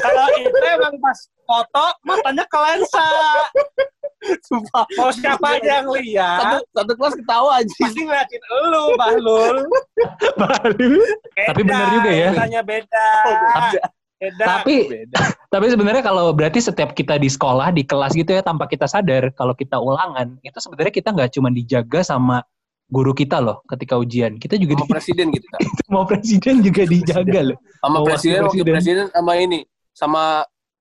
kalau itu emang pas foto matanya ke lensa. Sumpah. Mau siapa aja yang Satu, lihat, satu kelas ketawa aja. pasti ngeliatin elu, Bahlul. Beda, Tapi bener juga ya. Lensanya beda. Beda. Beda. Tapi tapi sebenarnya kalau berarti setiap kita di sekolah di kelas gitu ya tanpa kita sadar kalau kita ulangan itu sebenarnya kita nggak cuma dijaga sama guru kita loh ketika ujian kita juga Sama di, presiden gitu kan. mau presiden juga dijaga loh Sama Oh, wakil presiden, wakil presiden. presiden sama ini, sama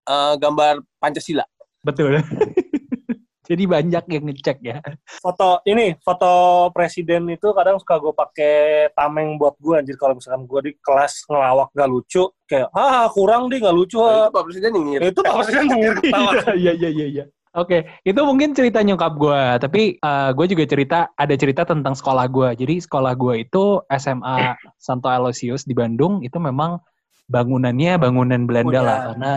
eh, gambar Pancasila. betul jadi banyak yang ngecek ya foto ini foto presiden itu kadang suka gue pakai tameng buat gue anjir kalau misalkan gue di kelas ngelawak gak lucu kayak ah kurang deh gak lucu Nah, ah. itu Pak Presiden yang ngirim. itu pak presiden nyengir ketawa iya iya iya iya Oke, itu mungkin cerita nyokap gue. Tapi gue juga cerita, ada cerita tentang sekolah gue. Jadi sekolah gue itu SMA Santo Aloysius di Bandung, itu memang bangunannya bangunan Belanda Udah. lah. Karena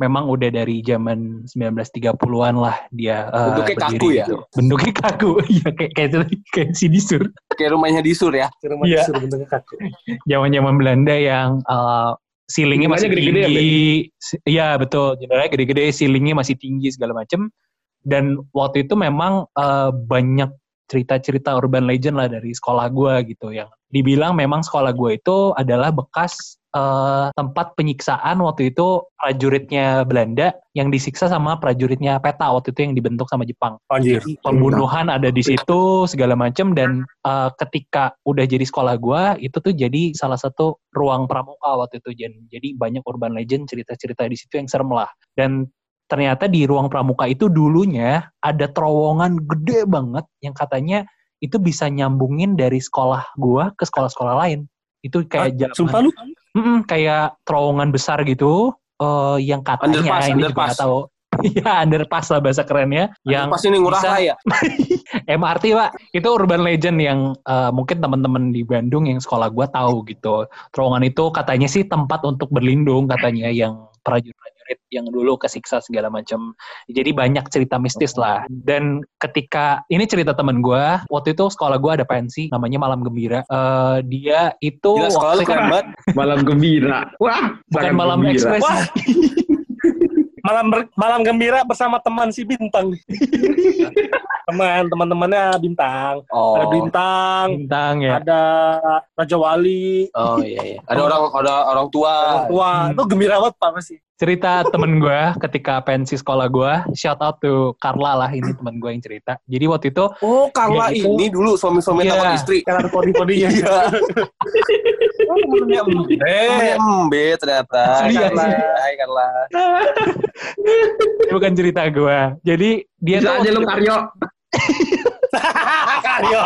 memang udah dari zaman 1930-an lah dia eh, Bentuknya berdiri kaku ya? gitu. Bentuknya kaku, iya kayak kayak kayak si Disur. Kayak rumahnya di Sur ya. Di rumah Iya. disuruh bentuknya kaku Zaman-zaman Belanda yang eh, ceilingnya masih Jendelanya gede-gede ya, tinggi. Iya betul, jendelanya gede-gede, ceilingnya masih tinggi segala macem. Dan waktu itu memang eh, banyak cerita-cerita urban legend lah dari sekolah gua gitu yang dibilang memang sekolah gua itu adalah bekas eh, tempat penyiksaan waktu itu prajuritnya Belanda yang disiksa sama prajuritnya PETA waktu itu yang dibentuk sama Jepang. Anjir. Pembunuhan ada di situ segala macam dan uh, ketika udah jadi sekolah gua itu tuh jadi salah satu ruang pramuka waktu itu Jen. jadi banyak urban legend cerita-cerita di situ yang serem lah. Dan ternyata di ruang pramuka itu dulunya ada terowongan gede banget yang katanya itu bisa nyambungin dari sekolah gua ke sekolah-sekolah lain. Itu kayak jalan sumpah lu Mm-mm, kayak terowongan besar gitu eh, yang katanya Underpass, ini juga underpass. nggak tahu Iya, underpass lah bahasa kerennya. Yang Pas ini ngurah bisa- raya. MRT pak itu urban legend yang eh, mungkin teman-teman di Bandung yang sekolah gua tahu gitu terowongan itu katanya sih tempat untuk berlindung katanya yang yang dulu kesiksa segala macam jadi banyak cerita mistis lah dan ketika ini cerita teman gua waktu itu sekolah gua ada pensi namanya malam gembira Eh, dia itu Gila sekolah lu waktu- keren banget. malam gembira wah bukan malam gembira. ekspres Wah. malam ber- malam gembira bersama teman si bintang teman teman-temannya bintang Oh. ada bintang bintang ya ada Raja Wali Oh iya iya. Ada orang ada orang tua. orang tua Hmm. itu gembira banget pak pasti cerita temen gue ketika pensi sekolah gue shout out to Carla lah ini temen gue yang cerita jadi waktu itu Oh, Carla itu- ini dulu suami-suami Iya. takut istri. kan ada kode-kodenya Iya. Oh. Temennya Embe ternyata. Asli, Carla. asli. Hai Carla. ini bukan cerita gue jadi dia bisa tuh aja lu Karyo Karyo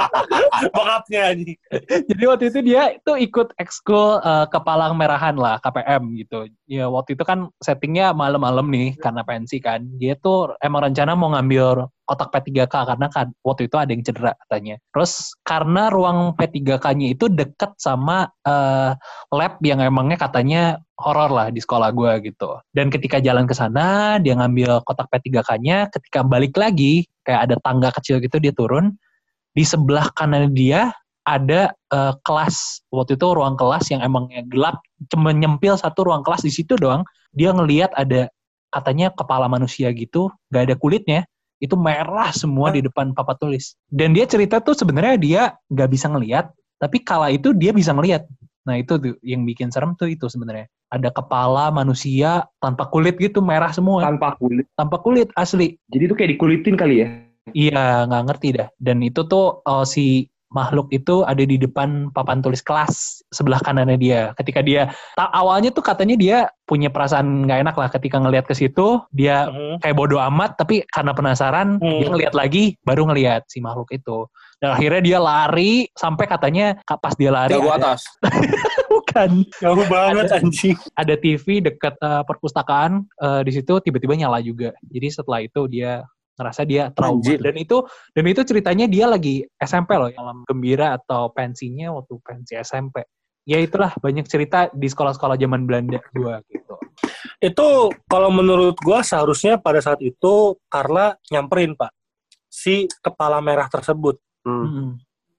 bokapnya nih jadi waktu itu dia tuh ikut ekskul eh, kepalang merahan lah KPM gitu ya waktu itu kan settingnya malam-malam nih karena pensi kan. Dia tuh emang rencana mau ngambil kotak P3K karena kan waktu itu ada yang cedera katanya. Terus karena ruang P3K-nya itu deket sama eh, lab yang emangnya katanya horor lah di sekolah gua gitu. Dan ketika jalan ke sana dia ngambil kotak P3K-nya ketika balik lagi kayak ada tangga kecil gitu dia turun. Di sebelah kanan dia ada eh, kelas waktu itu ruang kelas yang emangnya gelap cuma nyempil satu ruang kelas di situ doang. Dia ngelihat ada katanya kepala manusia gitu gak ada kulitnya itu merah semua di depan papan tulis. Dan dia cerita tuh sebenarnya dia gak bisa ngelihat tapi kala itu dia bisa ngelihat nah itu tuh yang bikin serem tuh itu sebenarnya. Ada kepala manusia tanpa kulit gitu merah semua. Tanpa kulit. Tanpa kulit asli. Jadi itu kayak dikulitin kali ya? Iya, nggak ngerti dah. Dan itu tuh eh, si makhluk itu ada di depan papan tulis kelas sebelah kanannya dia. Ketika dia ta- awalnya tuh katanya dia punya perasaan nggak enak lah ketika ngelihat ke situ, dia Mhm. kayak bodoh amat tapi karena penasaran Hmm. dia ngeliat lagi baru ngelihat si makhluk itu. Dan akhirnya dia lari sampai katanya ka- pas dia lari Jago ada, atas. bukan Jauh banget anjing. ada TV dekat eh, perpustakaan eh, di situ tiba-tiba nyala juga. Jadi setelah itu dia ngerasa dia trauma Anjir. dan itu dan itu ceritanya dia lagi SMP loh malam gembira atau pensinya waktu pensi SMP ya itulah banyak cerita di sekolah-sekolah zaman Belanda gua gitu Itu kalau menurut gua seharusnya pada saat itu Carla nyamperin pak si kepala merah tersebut. Hmm. Mm-mm.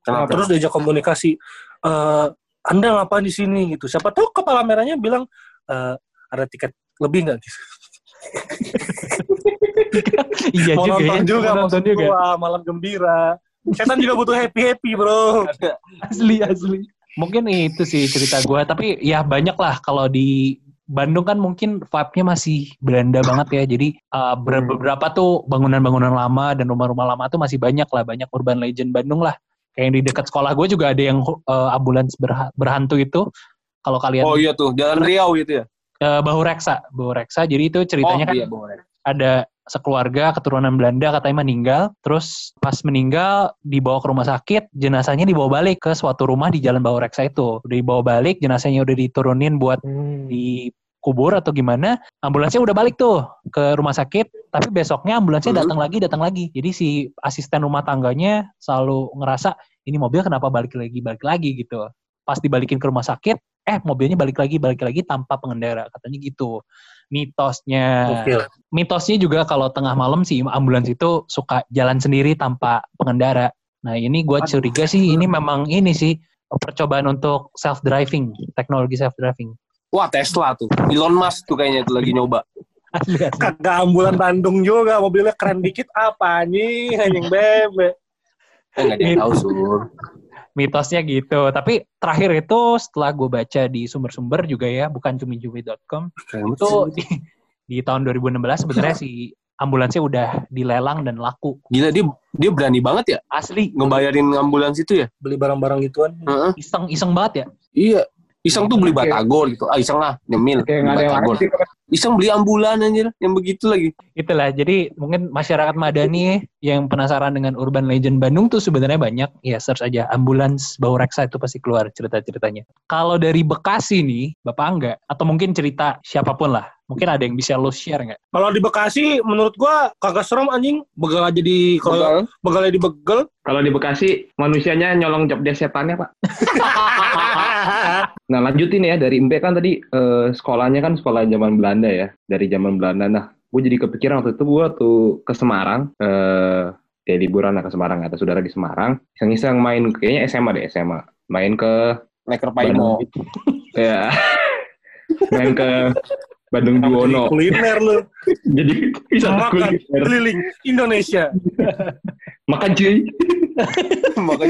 Kenapa? Terus diajak komunikasi. Eh, anda ngapain di sini gitu? Siapa tahu kepala merahnya bilang eh, ada tiket lebih nggak gitu? iya mau juga nonton ya juga, mau nonton juga gua, malam gembira. Setan juga butuh happy happy bro. asli asli mungkin itu sih cerita gua tapi ya banyak lah kalau di Bandung kan mungkin vibe-nya masih Belanda banget ya. Jadi uh, ber- beberapa tuh bangunan-bangunan lama dan rumah-rumah lama tuh masih banyak lah, banyak urban legend Bandung lah. Kayak yang di dekat sekolah gue juga ada yang uh, ambulans berha- berhantu itu. Kalau kalian Oh iya tuh, Jalan Riau gitu ya. uh, Bahu Reksa, Bahu Reksa. Jadi itu ceritanya oh, kan iya, ada sekeluarga keturunan Belanda katanya meninggal, terus pas meninggal dibawa ke rumah sakit, jenazahnya dibawa balik ke suatu rumah di Jalan Bau Reksa itu. Udah dibawa balik, jenazahnya udah diturunin buat dikubur atau gimana, ambulansnya udah balik tuh ke rumah sakit, tapi besoknya ambulansnya Hmm. datang lagi, datang lagi. Jadi si asisten rumah tangganya selalu ngerasa ini mobil kenapa balik lagi, balik lagi gitu. Pas dibalikin ke rumah sakit, eh mobilnya balik lagi, balik lagi tanpa pengendara, katanya gitu. Mitosnya Gokil. mitosnya juga kalau tengah malam sih ambulans itu suka jalan sendiri tanpa pengendara. Nah ini gue curiga sih ini memang ini sih percobaan untuk self driving, teknologi self driving. Wah, Tesla tuh. Elon Musk tuh kayaknya tuh lagi nyoba. Asli. Kagak ambulan Bandung juga, mobilnya keren dikit apa nih, anjing bebe. Eh, nggak ada yang tahu, Sur. Mitosnya gitu. Tapi terakhir itu setelah gue baca di sumber-sumber juga ya, bukan cumi-cumi.com itu di, di tahun 2016 sebenarnya si ambulansnya udah dilelang dan laku. Gila, dia dia berani banget ya Asli ngebayarin ambulans itu ya. Beli barang-barang gituan. Heeh. iseng iseng banget ya. Iya. Iseng tuh beli batagor gitu. Ah, iseng lah, nyemil. Kayak ada beli yang batagor. lain sih. Iseng beli ambulan anjir, yang begitu lagi. Itulah, jadi mungkin masyarakat Madani yang penasaran dengan urban legend Bandung tuh sebenarnya banyak. Ya search aja ambulans bau reksa itu pasti keluar cerita-ceritanya. Kalau dari Bekasi nih, Bapak enggak? Atau mungkin cerita siapa pun lah. Mungkin ada yang bisa lo share nggak? Kalau di Bekasi, menurut gua kagak serem anjing. Begal aja di kalau begalnya dibegel. Kalau di Bekasi, manusianya nyolong job desk setannya, Pak. Nah, lanjutin ya dari Mpe kan tadi eh, sekolahnya kan sekolah zaman Belanda ya, dari zaman Belanda. Nah, gue jadi kepikiran waktu itu gue tuh ke Semarang, eh ya liburan lah ke Semarang, ada saudara di Semarang, iseng-iseng main kayaknya SMA deh SMA, main ke Leker Paimo. ya main ke Bandung Duono. Kuliner lu. Jadi bisa Makan kuliner. keliling Indonesia. Makan cuy. Makan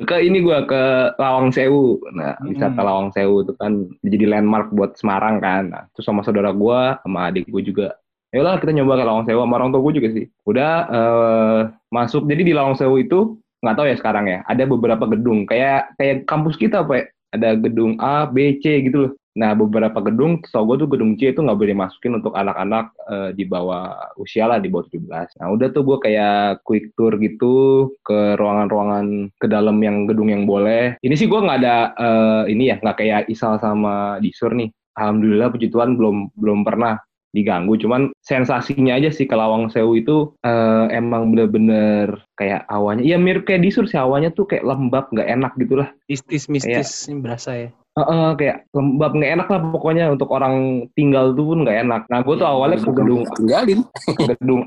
ke ini gua ke Lawang Sewu. Nah, Hmm. wisata Lawang Sewu itu kan jadi landmark buat Semarang kan. Nah, terus sama saudara gua sama adik gua juga. Ayolah kita nyoba ke Lawang Sewu sama orang tua gua juga sih. Udah eh, masuk. Jadi di Lawang Sewu itu nggak tahu ya sekarang ya. Ada beberapa gedung kayak kayak kampus kita pak. Ada gedung A, B, C gitu loh. Nah, beberapa gedung, tau gue tuh gedung C itu nggak boleh masukin untuk anak-anak eh, di bawah usia lah, di bawah 17. Nah, udah tuh gue kayak quick tour gitu ke ruangan-ruangan ke dalam yang gedung yang boleh. Ini sih gue nggak ada eh, ini ya, nggak kayak Isal sama Disur nih. Alhamdulillah puji Tuhan belum belum pernah diganggu. Cuman sensasinya aja sih ke Lawang Sewu itu eh, emang bener-bener kayak awalnya, ya mirip kayak Disur sih awalnya tuh kayak lembab, nggak enak gitu lah. Mistis-mistis ini berasa ya. Heeh, kayak lembab nggak enak lah pokoknya untuk orang tinggal tuh pun nggak enak. Nah gue tuh awalnya ke gedung tinggalin. ke gedung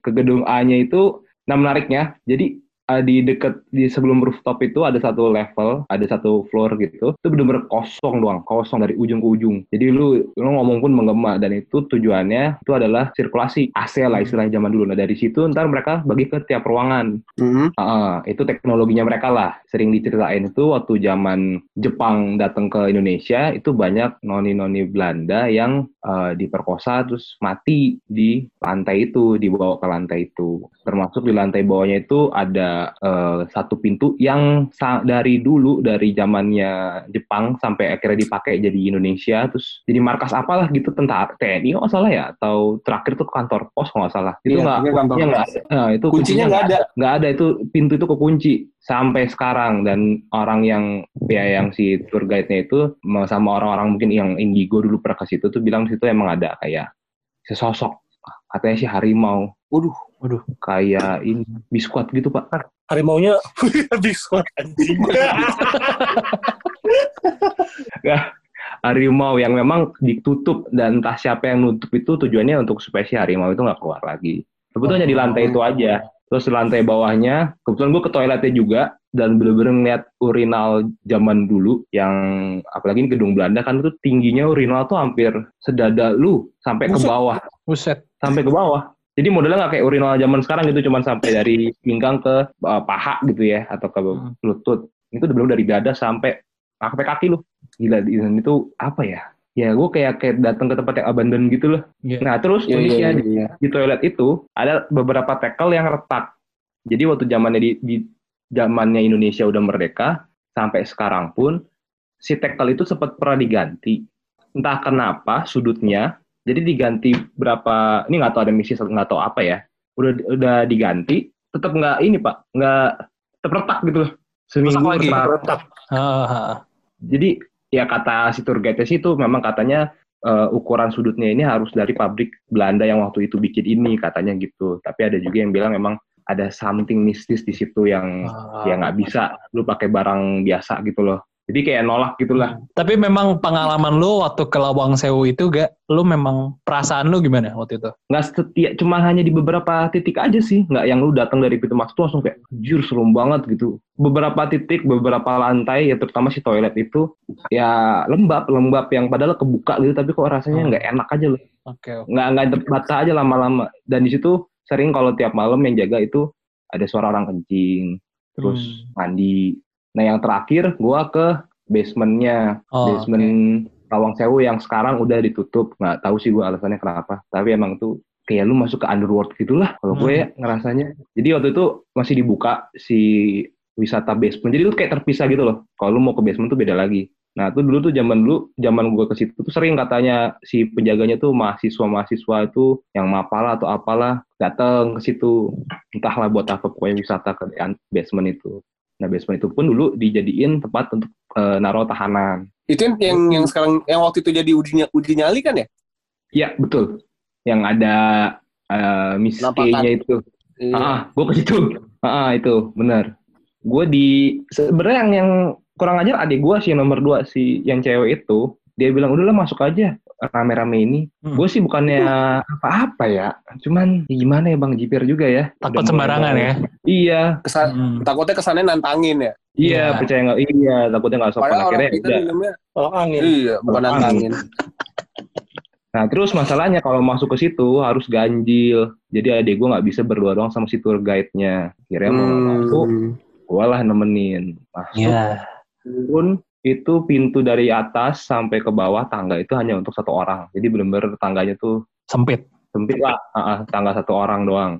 ke gedung A-nya itu nah menariknya jadi eh, di deket di sebelum rooftop itu ada satu level ada satu floor gitu itu bener-bener kosong doang kosong dari ujung ke ujung jadi lu lu ngomong pun menggema dan itu tujuannya itu adalah sirkulasi AC lah istilah zaman dulu nah dari situ ntar mereka bagi ke tiap ruangan Mhm. Ah, itu teknologinya mereka lah. Sering diceritain itu waktu zaman Jepang datang ke Indonesia itu banyak noni-noni Belanda yang eh, diperkosa terus mati di lantai itu, dibawa ke lantai itu. Termasuk di lantai bawahnya itu ada eh, satu pintu yang dari dulu dari zamannya Jepang sampai akhirnya dipakai jadi Indonesia terus jadi markas apalah gitu tentara TNI nggak salah ya? Atau terakhir tuh kantor pos nggak salah. Itu Iya, nggak kuncinya nggak pos. ada. Nah, itu Kuncinya nggak ada. nggak ada. Itu pintu itu kekunci sampai sekarang. Dan orang yang ya yang si tour guide-nya itu sama orang-orang mungkin yang indigo dulu pernah ke situ tuh bilang situ emang ada kayak sesosok katanya sih harimau Waduh. Waduh. kayak ini biskuit gitu pak Harimaunya biskuit anjing. harimau yang memang ditutup dan entah siapa yang nutup itu tujuannya untuk supaya si harimau itu nggak keluar lagi. Kebetulan hanya di lantai itu aja. Terus di lantai bawahnya, kebetulan gue ke toiletnya juga dan bener-bener ngeliat urinal zaman dulu yang apalagi ini gedung Belanda kan itu tingginya urinal tuh hampir sedada lu sampai ke Buset. bawah, Buset. sampai ke bawah. Jadi modelnya nggak kayak urinal zaman sekarang gitu, cuman sampai dari pinggang ke uh, paha gitu ya atau ke Hmm. lutut. Itu bener dari dada sampai sampai kaki lu. Gila, itu apa ya? Ya gue kayak kayak datang ke tempat yang abandon gitu loh. Iya. Nah terus iya, uniknya iya, di, di toilet itu ada beberapa tackle yang retak. Jadi waktu zamannya di, di zamannya Indonesia udah merdeka sampai sekarang pun si tackle itu sempat pernah diganti. Entah kenapa sudutnya jadi diganti berapa ini nggak tahu ada misi nggak tahu apa ya. Udah udah diganti tetap nggak ini pak nggak tetap retak gitu loh. Seminggu retak. Retak. Ah, ah. Jadi ya kata si tour guide sih itu memang katanya eh, ukuran sudutnya ini harus dari pabrik Belanda yang waktu itu bikin ini katanya gitu. Tapi ada juga yang bilang memang ada something mistis di situ yang Ah. ya nggak bisa lu pakai barang biasa gitu loh. Jadi kayak nolak gitulah. Tapi memang pengalaman lu waktu ke Lawang Sewu itu gak, lu memang perasaan lu gimana waktu itu? Nggak setia, cuma hanya di beberapa titik aja sih. Nggak yang lu datang dari pintu masuk tuh langsung kayak jur serem banget gitu. Beberapa titik, beberapa lantai, ya terutama si toilet itu ya lembab, lembab yang padahal kebuka gitu. Tapi kok rasanya Hmm. nggak enak aja loh. Oke, oke. nggak nggak terbaca aja lama-lama dan di situ sering kalau tiap malam yang jaga itu ada suara orang kencing terus Hmm. mandi nah yang terakhir gua ke basementnya. Oh, basement Lawang Sewu yang sekarang udah ditutup. Nggak tahu sih gua alasannya kenapa tapi emang tuh kayak lu masuk ke underworld gitulah kalau gue Hmm. ngerasanya. Jadi waktu itu masih dibuka si wisata basement. Jadi lu kayak terpisah gitu loh. Kalau lu mau ke basement tuh beda lagi. Nah, itu dulu tuh zaman dulu, zaman gue ke situ tuh sering katanya si penjaganya tuh mahasiswa-mahasiswa itu yang mapala atau apalah datang ke situ. Entahlah buat apa pokoknya wisata ke basement itu. Nah, basement itu pun dulu dijadiin tempat untuk eh, naruh tahanan. Itu yang yang, yang sekarang yang waktu itu jadi uji, uji nyali kan ya? Iya, betul. Yang ada Miss. K-nya itu. Iya. Ah, gue ke situ. Ah, itu benar. Gue di sebenarnya yang yang kurang ajar adik gue sih nomor dua si yang cewek itu. Dia bilang udahlah masuk aja rame-rame ini. Hmm. Gue sih bukannya apa-apa ya. Cuman ya gimana ya Bang Jipir juga ya. Takut Udah sembarangan mau- ya. Iya, Kesan, Hmm. takutnya kesannya nantangin ya. iya Iya. percaya nggak? Iya, takutnya nggak sopan Padahal akhirnya kita udah. minumnya Kalau angin. iya, bukan nantangin. Nah terus masalahnya kalau masuk ke situ harus ganjil. Jadi adik gue nggak bisa berdua doang sama si tour guide-nya. Kira mau nggak masuk, Hmm. gue lah nemenin. Masuk, Iya. turun itu pintu dari atas sampai ke bawah tangga itu hanya untuk satu orang. Jadi bener-bener tangganya tuh Sempit. sempit lah, Ah, ah, tangga satu orang doang.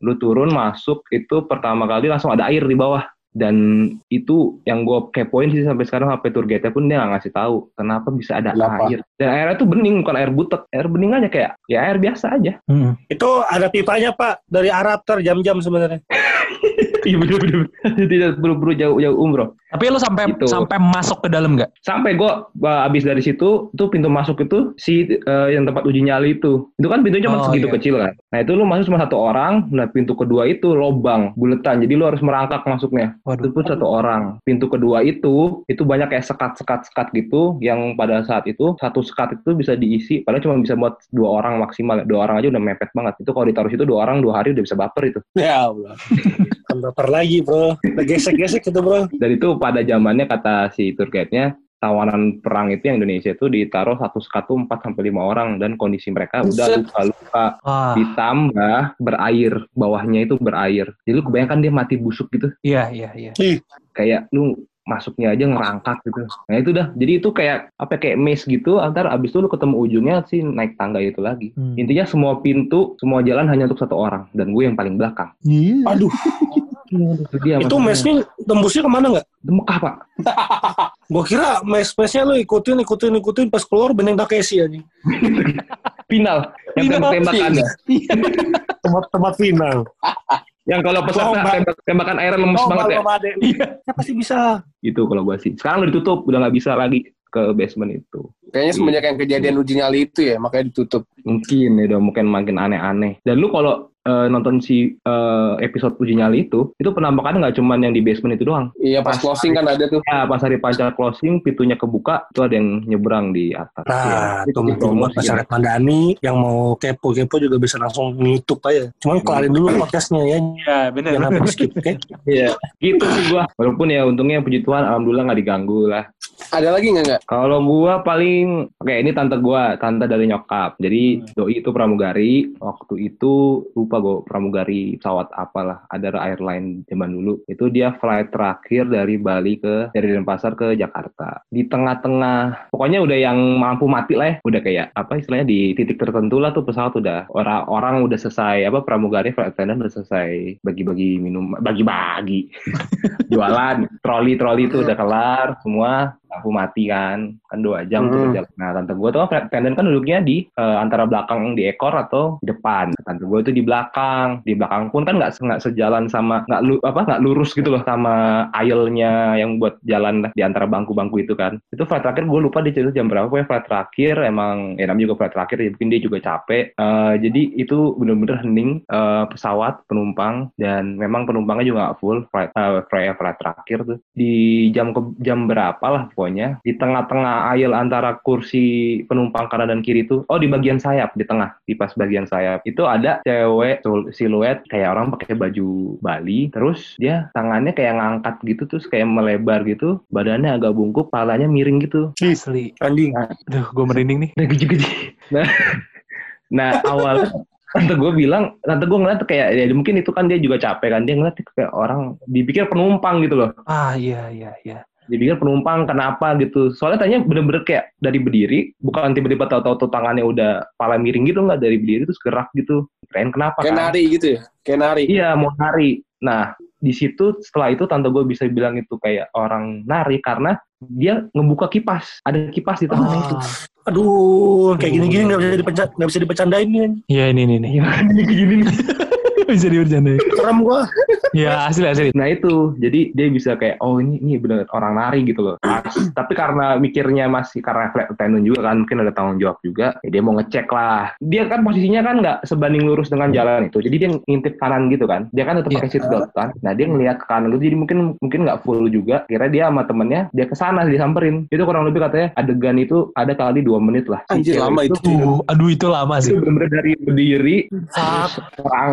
Lu turun masuk itu pertama kali langsung ada air di bawah. Dan itu yang gue kepoin sih sampai sekarang HP tour guide pun dia nggak ngasih tahu kenapa bisa ada Kenapa? air. Dan airnya tuh bening bukan air butek, air bening aja kayak ya air biasa aja. Hmm. Itu ada pipanya Pak dari Arab ter jam-jam sebenarnya. Iya bener bener. Tidak buru-buru jauh jauh umroh. Tapi lu sampai Gitu. sampai masuk ke dalam nggak? Sampai gue abis dari situ, tuh pintu masuk itu si eh, yang tempat uji nyali itu. Itu kan pintunya cuma Oh, segitu iya. kecil kan. Nah itu lu masuk cuma satu orang. Nah pintu kedua itu lobang, buletan. Jadi lu harus merangkak masuknya. Waduh. Itu pun satu orang. Pintu kedua itu, itu banyak kayak sekat-sekat-sekat gitu. Yang pada saat itu satu sekat itu bisa diisi. Padahal cuma bisa buat dua orang maksimal. Dua orang aja udah mepet banget. Itu kalau ditaruh situ dua orang dua hari udah bisa baper itu. Ya Allah. Kan baper lagi bro. Gesek-gesek itu bro. Dan itu pada zamannya kata si tour guide-nya tawanan perang itu yang Indonesia itu ditaruh satu sekat tuh 4 sampai 5 orang dan kondisi mereka udah luka-luka Wah. ditambah berair bawahnya itu berair jadi lu kebayangkan dia mati busuk gitu Iya, iya, iya. kayak lu masuknya aja ngerangkak gitu nah itu dah jadi itu kayak apa kayak maze gitu antar abis itu lu ketemu ujungnya sih naik tangga itu lagi Hmm. intinya semua pintu semua jalan hanya untuk satu orang dan gue yang paling belakang Aduh. Itu dia Itu mesnya tembusnya ke mana nggak? Di Mekah, Pak. Gua kira mes-mesnya lu ikutin, ikutin, ikutin, pas keluar Beneng Takeshi aja. Final. Yang Final. tembak-tembakan. Tempat tempat final. Yang kalau peserta Lomba. tembak, tembakan air lemes Oh, banget ya. Bang. Iya, pasti bisa. Gitu kalau gua sih. Sekarang udah ditutup, udah nggak bisa lagi ke basement itu. Kayaknya semenjak yang kejadian uji nyali itu ya, makanya ditutup. Mungkin ya udah mungkin makin aneh-aneh. Dan lu kalau eh, nonton si eh, episode uji nyali itu, itu penampakannya nggak cuman yang di basement itu doang. Iya, pas Pas closing kan ada tuh. Ya, pas hari pancar closing, pintunya kebuka, itu ada yang nyebrang di atas. Nah, Ya, itu mungkin buat masyarakat Mandani yang mau kepo-kepo juga bisa langsung YouTube aja. Cuman kelarin dulu podcastnya ya, Iya, benar. jangan skip, oke? Iya, gitu sih gua. Walaupun ya untungnya puji Tuhan, alhamdulillah nggak diganggu lah. Ada lagi nggak nggak? Kalau gua paling, oke ini tante gua, tante dari nyokap. Jadi doi itu pramugari. Waktu itu lupa gua pramugari pesawat apalah, ada airline zaman dulu. Itu dia flight terakhir dari Bali ke dari Denpasar ke Jakarta. Di tengah-tengah, pokoknya udah yang mampu mati lah ya. Udah kayak apa istilahnya di titik tertentu lah tuh pesawat udah orang orang udah selesai apa pramugari flight attendant udah selesai bagi-bagi minum bagi-bagi jualan troli-troli itu udah kelar semua lampu mati kan. Kan dua jam tuh Hmm. berjalan. nah tante gue tuh flight attendant kan duduknya di eh, antara belakang di ekor atau di depan. Tante gue tuh di belakang. Di belakang pun kan nggak nggak sejalan sama nggak lu apa nggak lurus gitu loh sama aisle-nya yang buat jalan di antara bangku-bangku itu kan. Itu flight terakhir gue lupa di situ jam berapa. Pokoknya flight terakhir emang ya namanya juga flight terakhir ya mungkin dia juga capek. Eh, jadi itu bener-bener hening eh, pesawat penumpang dan memang penumpangnya juga nggak full. Flight eh, flight, flight terakhir tuh. Di jam ke jam berapa lah pokoknya. Di tengah-tengah aisle antara kursi penumpang kanan dan kiri itu oh di bagian sayap di tengah di pas bagian sayap. Itu ada cewek siluet kayak orang pakai baju Bali. Terus dia tangannya kayak ngangkat gitu terus kayak melebar gitu. Badannya agak bungkuk palanya miring gitu. Asli. Anjing. Aduh, gue merinding nih. nah geji-geji nah. Nah awalnya tante gue bilang tante gue ngeliat kayak ya mungkin itu kan dia juga capek kan. Dia ngeliat kayak orang dipikir penumpang gitu loh. Ah, iya, iya, iya. Dipikir penumpang kenapa gitu soalnya tanya bener-bener kayak dari berdiri bukan tiba-tiba tahu-tahu tuh tangannya udah pala miring gitu nggak dari berdiri terus gerak gitu keren kenapa Kayak kan nari gitu ya? Kayak nari. iya mau nari nah di situ setelah itu tante gue bisa bilang itu kayak orang nari karena dia ngebuka kipas ada kipas di tangannya itu Ah, Aduh, kayak gini-gini nggak bisa dipecat, nggak bisa dipecandain nih. Iya, ini, ini, ini. nih gini nih Bisa dibercandain. Serem gua. Ya, asli, asli. Nah itu, jadi dia bisa kayak, oh ini ini bener orang nari gitu loh. Tapi karena mikirnya masih karena flight attendant juga kan, mungkin ada tanggung jawab juga. Ya dia mau ngecek lah. Dia kan posisinya kan nggak sebanding lurus dengan jalan itu. Jadi dia ngintip kanan gitu kan. Dia kan tetap Iya. pakai seat belt kan. Nah dia ngelihat ke kanan gitu, jadi mungkin mungkin nggak full juga. Kira dia sama temennya, dia ke sana disamperin. Itu kurang lebih katanya adegan itu ada kali dua menit lah. Anjir, cewek lama itu. Uh, aduh, itu lama itu sih. bener-bener dari berdiri terus orang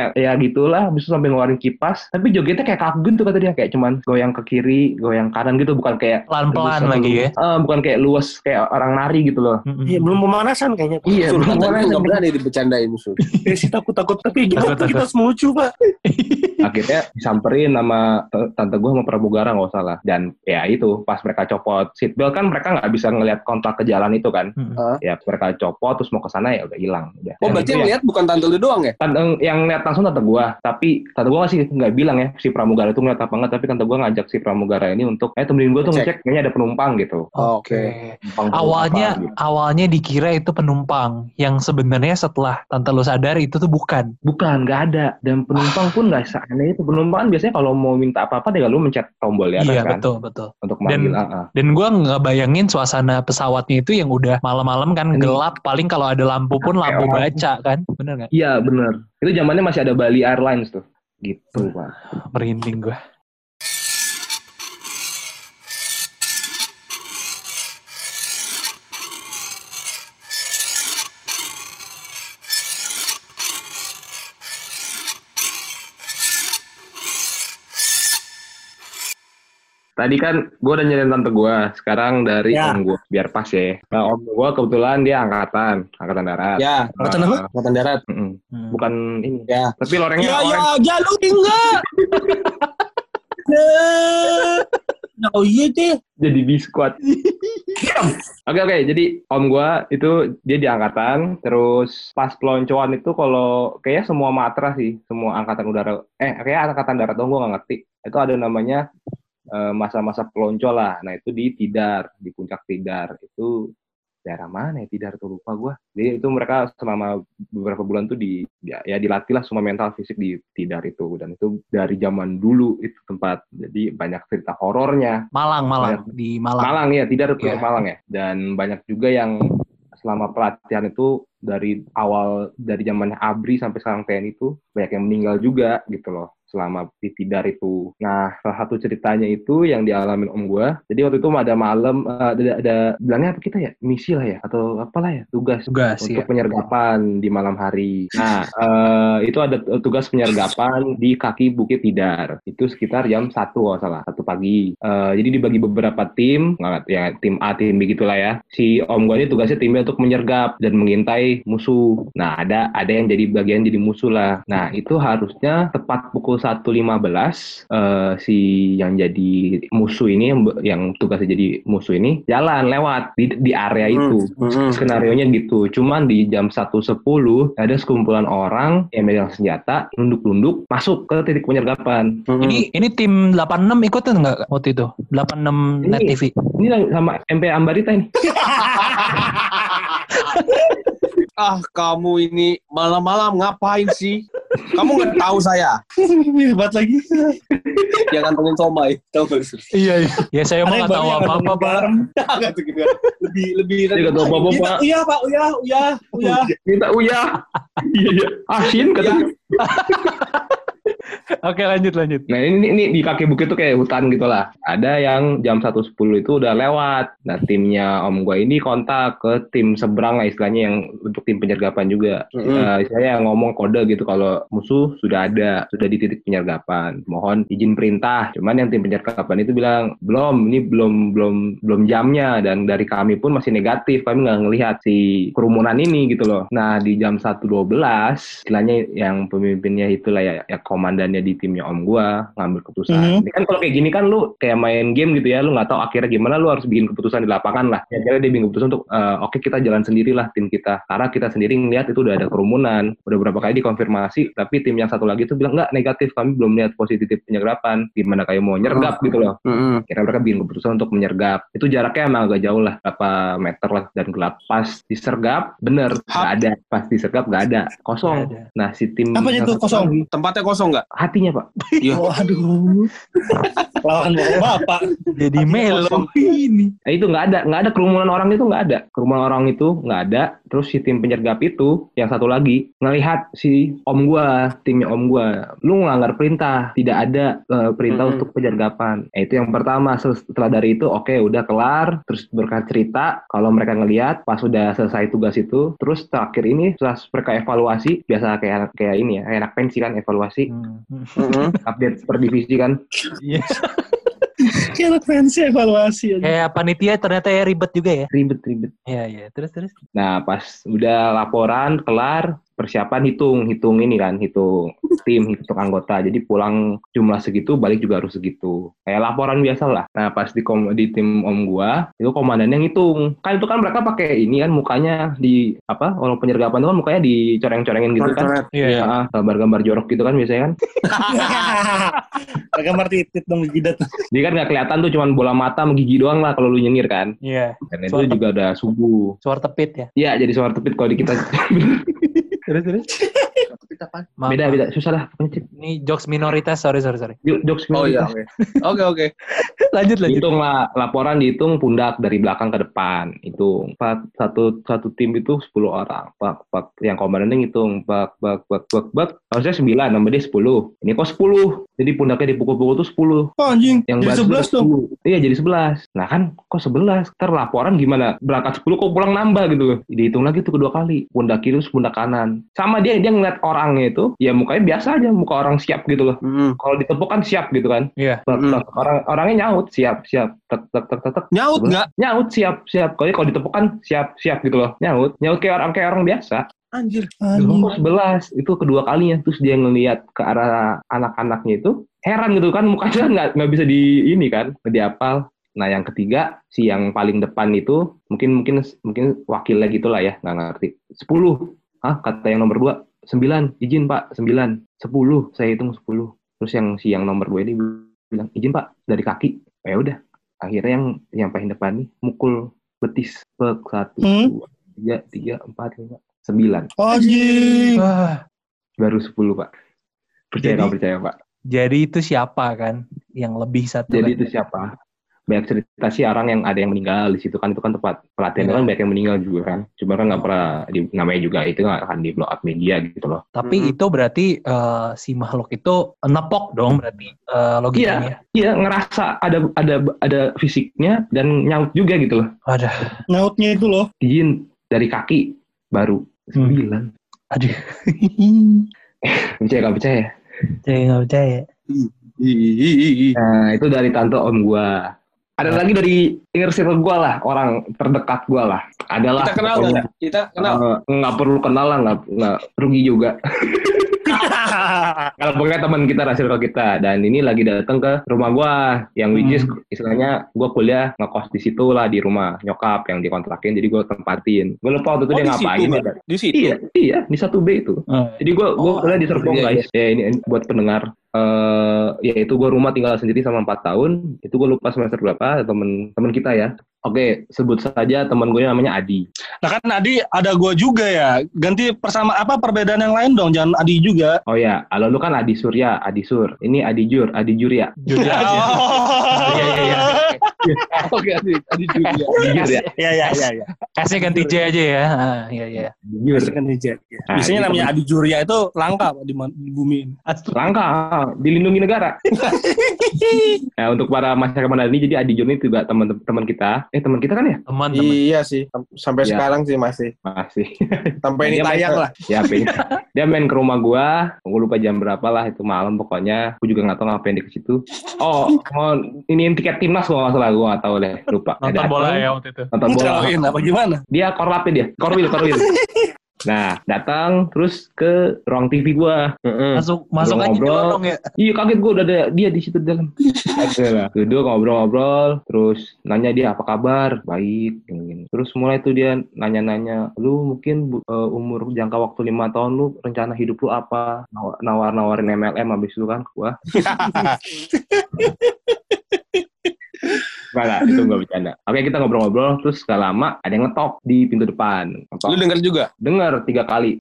kayak ya gitulah habis itu sampai ngeluarin kipas tapi jogetnya kayak kagun tuh kata dia kayak cuman goyang ke kiri goyang kanan gitu bukan kayak Pelan-pelan lagi ya. Eh, bukan kayak luas kayak orang nari gitu loh. Iya, belum pemanasan kayaknya. iya belum mulai. nggak berani dibercandain musuh. Ya sih takut-takut, tapi gimana Takut, tuh kita semua lucu, Pak. akhirnya disamperin sama tante gue sama pramugara nggak usah lah dan ya itu pas mereka copot seatbelt kan mereka nggak bisa ngelihat kontak ke jalan itu kan Mm-mm. ya mereka copot terus mau ke sana ya udah hilang udah Oh, berarti yang ya- lihat bukan tante lu doang ya? Tante, yang lihat langsung tante gua tapi tante gua sih nggak bilang ya si pramugara itu ngeliat apa enggak tapi tante gua ngajak si pramugara ini untuk eh temenin gua tuh Ngecek. kayaknya ada penumpang gitu Oke. Penumpang Awalnya apa, gitu. awalnya dikira itu penumpang yang sebenarnya setelah tante lu sadar itu tuh bukan. bukan nggak ada dan penumpang pun nggak seaneh itu penumpang kan biasanya kalau mau minta apa-apa dia lu mencet tombol ya iya, kan betul, betul. untuk Dan- manggil ah, ah. Dan gua nggak bayangin suasana pesawatnya itu yang udah malam-malam kan Ini- gelap, paling kalau ada lampu pun lampu baca kan, bener nggak? iya bener itu zamannya masih ada Bali Airlines tuh gitu pak Merinding gua. Tadi kan gue udah nyariin tante gue, sekarang dari Ya. om gue, biar pas ya. Nah, om gue kebetulan dia angkatan, angkatan darat. Ya, Angkatan Eh, apa? angkatan darat. mm-mm. Hmm. Bukan ini. Ya. Tapi lorengnya Ya, orang. ya, jalur enggak. Ya. Oh iya deh. jadi biskuat. Oke oke, jadi om gua itu dia di angkatan, terus pas peloncoan itu kalau kayaknya semua matra sih, semua angkatan udara, eh kayak angkatan darat dong gua nggak ngerti. Itu ada namanya eh, masa-masa pelonco lah. Nah itu di Tidar, di puncak Tidar itu daerah mana ya Tidar tuh lupa gua. Jadi itu mereka selama beberapa bulan tuh di ya, ya dilatih lah semua mental fisik di Tidar itu dan itu dari zaman dulu itu tempat jadi banyak cerita horornya. Malang, Malang. Di Malang. Malang ya, tidak Iya. ke Malang ya. Dan banyak juga yang selama pelatihan itu dari awal dari zamannya ABRI sampai sekarang TNI itu banyak yang meninggal juga gitu loh selama di Tidar itu. Nah, salah satu ceritanya itu yang dialamin om gua. Jadi waktu itu ada malam eh, ada, ada bilangnya apa kita ya? Misi lah ya atau apalah ya? Tugas Tugas, untuk ya. penyergapan di malam hari. Nah, eh, itu ada tugas penyergapan di kaki Bukit Tidar. Itu sekitar jam satu kalau salah, satu pagi. Eh, jadi dibagi beberapa tim, nggak ya tim A, tim B gitulah ya. Si Om gua ini tugasnya timnya untuk menyergap dan mengintai musuh. Nah, ada ada yang jadi bagian jadi musuh lah. Nah, itu harusnya tepat pukul 1.15 eh, si yang jadi musuh ini yang, yang tugasnya jadi musuh ini jalan lewat di, di area itu Hmm. skenario nya gitu. Cuman di jam 1.10 ada sekumpulan orang yang megang senjata, nunduk-nunduk, masuk ke titik penyergapan. Hmm. Ini ini tim 86 ikutan nggak waktu itu? 86 Net Ini- TV. Ini sama MP Ambarita ini. Ah, kamu ini malam-malam ngapain sih? Kamu nggak tahu saya. Hebat lagi. Jangan ngantongin somai. Tahu nggak sih? Iya, iya. Ya saya mah yang nggak tahu yang apa-apa, Pak. gitu. Lebih lebih. Dia nggak tahu apa-apa, Iya, Pak. Iya pak, uya, uya, uya, uya. Minta Iya, iya. Asin katanya. Oke, lanjut lanjut. Nah ini, ini di kaki bukit tuh kayak hutan gitu lah. Ada yang jam 1.10 itu udah lewat. Nah timnya om gua ini kontak ke tim seberang lah istilahnya yang untuk tim penyergapan juga. Mm-mm. Eh, istilahnya yang ngomong kode gitu kalau musuh sudah ada, sudah di titik penyergapan. Mohon izin perintah. Cuman yang tim penyergapan itu bilang belum, ini belum belum belum jamnya dan dari kami pun masih negatif. Kami nggak ngelihat si kerumunan ini gitu loh. Nah di jam 1.12 istilahnya yang pemimpinnya itulah ya, ya komandannya di timnya om gua ngambil keputusan. Mhm. Ini kan kalau kayak gini kan lu kayak main game gitu ya, lu nggak tahu akhirnya gimana, lu harus bikin keputusan di lapangan lah. Ya, jadi dia bikin keputusan untuk eh, oke kita jalan sendirilah tim kita. Karena kita sendiri ngeliat itu udah ada kerumunan, udah beberapa kali dikonfirmasi, tapi tim yang satu lagi itu bilang nggak negatif, kami belum lihat positif penyergapan. Gimana kayak mau nyergap gitu loh. Hmm. Kira mereka bikin keputusan untuk menyergap. Itu jaraknya emang agak jauh lah, berapa meter lah dan gelap. Pas disergap, bener nggak ada. Pas disergap nggak ada, kosong. Ada. Nah si tim tuh satu kosong? lagi, Tempatnya kosong nggak? Hatinya pak. Iya. Waduh. Lawan bapak. Jadi melo ini. Nah, itu nggak ada, nggak ada kerumunan orang itu nggak ada. Kerumunan orang itu nggak ada. Terus si tim penyergap itu, yang satu lagi ngelihat si om gua, timnya om gua, lu ngelanggar perintah, tidak ada eh, perintah Mm-mm. untuk penyergapan. Nah, itu yang pertama. Setelah dari itu, oke, udah kelar. Terus berkat cerita, kalau mereka ngelihat pas sudah selesai tugas itu, terus terakhir ini setelah mereka evaluasi, biasa kayak kayak ini ya, kayak anak pensi kan evaluasi, Hmm. Hmm. update per divisi kan. Iya. Kayak fancy evaluasi. aja. Kayak panitia ternyata ya ribet juga ya. Ribet-ribet. Iya, iya. Terus terus. Nah, pas udah laporan kelar, persiapan hitung, hitung ini kan, hitung tim, hitung anggota. Jadi pulang jumlah segitu, balik juga harus segitu. Kayak laporan biasa lah. Nah, pas di, kom- di tim om gua, itu komandannya ngitung. Kan itu kan mereka pakai ini kan mukanya di apa? Orang penyergapan itu kan mukanya dicoreng-corengin gitu kan. Iya, iya. Gambar-gambar jorok gitu kan biasanya kan. Gambar titit dong jidat. Jadi kan nggak kelihatan tuh cuman bola mata sama gigi doang lah kalau lu nyengir kan. Iya. Dan itu juga udah subuh. Suara tepit ya. Iya, jadi suara tepit kalau di kita. Terus terus. Maaf, beda, maaf. beda. Susah lah. Ini jokes minoritas, sorry sorry sorry. Yuk, jokes Oh iya. minoritas. Oke. Oke oke. lanjut lanjut. Hitung lah, laporan dihitung pundak dari belakang ke depan. Itu Empat- satu satu tim itu 10 orang. Pak, pak, yang komandannya ngitung, pak, pak, pak, pak, pak. Harusnya 9, nambah dia 10. Ini kok 10. Jadi pundaknya dipukul-pukul tuh 10. Oh anjing. Yang Jadi baru 11 dong. 10. Iya, jadi 11. Nah kan, kok 11? Ntar laporan gimana? Berangkat 10 kok pulang nambah gitu. Dihitung lagi tuh kedua kali. Pundak kiri terus pundak kanan. Sama dia, dia ngeliat orangnya itu, ya mukanya biasa aja, muka orang siap gitu loh. Hmm. Kalau ditepuk kan siap gitu kan. Iya. Tek, Mm. tek. Orang orangnya nyaut siap siap tek tek tek tek, tek. Nyaut nggak? nyaut siap siap kalau kalau ditepuk kan siap siap gitu loh nyaut nyaut kayak orang kayak orang biasa Anjir. Kok sebelas. Itu kedua kalinya. Terus dia ngelihat ke arah anak-anaknya itu. Heran gitu kan. Mukanya nggak nggak bisa di ini kan. Nggak diapal. Nah yang ketiga si yang paling depan itu mungkin mungkin mungkin wakilnya gitulah ya. Nggak ngerti. 10 ah kata yang nomor dua. Sembilan. Izin pak. Sembilan. Sepuluh. Saya hitung sepuluh. Terus yang si yang nomor dua ini bilang izin pak. Dari kaki. Ya udah. Akhirnya yang yang paling depan nih mukul betis. Pek satu Hmm. dua tiga tiga empat lima sembilan Anjing. Wah, baru sepuluh pak percaya Jadi- nggak percaya pak jadi itu siapa kan yang lebih satu jadi kan? itu siapa banyak cerita sih orang yang ada yang meninggal di situ kan itu kan tempat pelatihan Iya. kan banyak yang meninggal juga kan cuma kan nggak pernah di, namanya juga itu nggak akan di blow up media gitu loh Tapi Mm-mm. itu berarti eh, si makhluk itu nepok dong berarti eh, logikanya. Iya ngerasa ada ada ada fisiknya dan nyaut juga gitu loh Wadah, Nyautnya itu loh. izin dari kaki baru Hmm. sembilan aduh. percaya nggak percaya Saya nggak percaya. nah itu dari tante om gua ada lagi dari inner circle gua lah orang terdekat gua lah adalah Kita kenal nggak? Kita kenal. nggak perlu kenal lah nggak nggak rugi juga kalau pokoknya teman kita lah circle kita. Dan ini lagi datang ke rumah gua yang which is istilahnya gua kuliah ngekos di situ lah di rumah nyokap yang dikontrakin. Jadi gua tempatin. Gua lupa waktu itu Oh, dia di ngapain. Situ. Bang? Di situ. iya iya di satu B itu. Eh, jadi gua gua Oh, kuliah di Serpong iya, guys. Ya ini, ini buat pendengar eh ya itu gua rumah tinggal sendiri sama empat tahun. Itu gua lupa semester berapa temen temen kita ya oke sebut saja temen gue namanya Adi Nah kan Adi ada gua juga ya. Ganti persama apa perbedaan yang lain dong. Jangan Adi juga. oh ya kalau lu kan Adi Surya Adi Sur ini Adi Jur Adi Jurya Jujur aja. Oh. Iya, iya, iya. Oke, Adi, Adi juga. Adi Jur ya Iya iya iya. iya. S-nya ganti J aja ya. Ah, iya, iya. Jur Kan DJ. Nah, Biasanya itu namanya Adi Jurya itu langka Pak, di, di bumi ini. langka dilindungi negara nah untuk para masyarakat Manado ini jadi Adi Jur ini juga teman-teman kita eh teman kita kan ya Teman-teman. Iya sih, Sam- sampai Iya. sekarang sih masih. masih Sampai ini tayang lah. ya pengen. dia main ke rumah gua gua lupa jam berapa lah itu malam pokoknya gua juga nggak tahu ngapain di situ oh mau ini tiket timnas gua nggak salah gua nggak tahu deh lupa Nonton Dia bola ya waktu itu. nonton bola apa gimana? dia korlapnya dia korwil korwil nah datang terus ke ruang TV gua. Masuk masuk aja Ngobrol. ya. Iya kaget gue udah ada dia di situ di dalam. Ada lah. Duduk ngobrol-ngobrol, terus nanya dia apa kabar, baik. gini-gini. Terus mulai tuh dia nanya-nanya, lu mungkin bu- eh, umur jangka waktu lima tahun lu rencana hidup lu apa? Nawa- Nawar-nawarin MLM habis itu kan, wah. Enggak lah, itu gak bercanda. Oke kita ngobrol-ngobrol, terus gak lama ada yang ngetok di pintu depan. Lu Ngetok. denger juga? Denger tiga kali.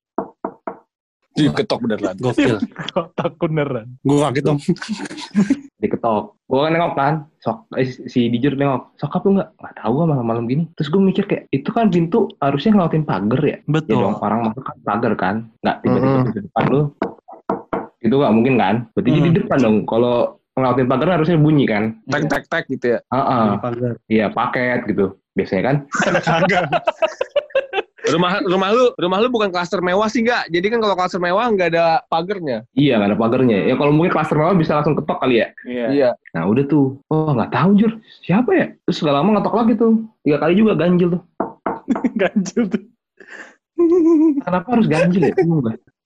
Diketok beneran. Gokil. Kotak beneran. Gue kaget dong. diketok. Gue kan nengok kan, sok eh, si Dijur nengok, sok apa nggak? Nggak tahu gua malam-malam gini. Terus gue mikir kayak itu kan pintu harusnya ngelawatin pagar ya. Ya Betul. dong orang masuk kan pagar kan, nggak tiba-tiba Mm-mm. di depan lu. Itu nggak mungkin kan? Berarti jadi Hmm. di depan dong. Kalau ngelawatin pagar harusnya bunyi kan? Tek tek tek gitu ya. Heeh. Iya paket gitu. Biasanya kan? Kagak. Rumah rumah lu rumah lu bukan klaster mewah sih enggak? Jadi kan kalau klaster mewah nggak ada pagernya. Iya nggak ada pagarnya. Ya kalau mungkin klaster mewah bisa langsung ketok kali ya. Iya. Nah udah tuh, oh nggak tahu jur, siapa ya? Terus gak lama ngetok lagi tuh, tiga kali juga ganjil tuh. Ganjil tuh. Kenapa harus ganjil ya?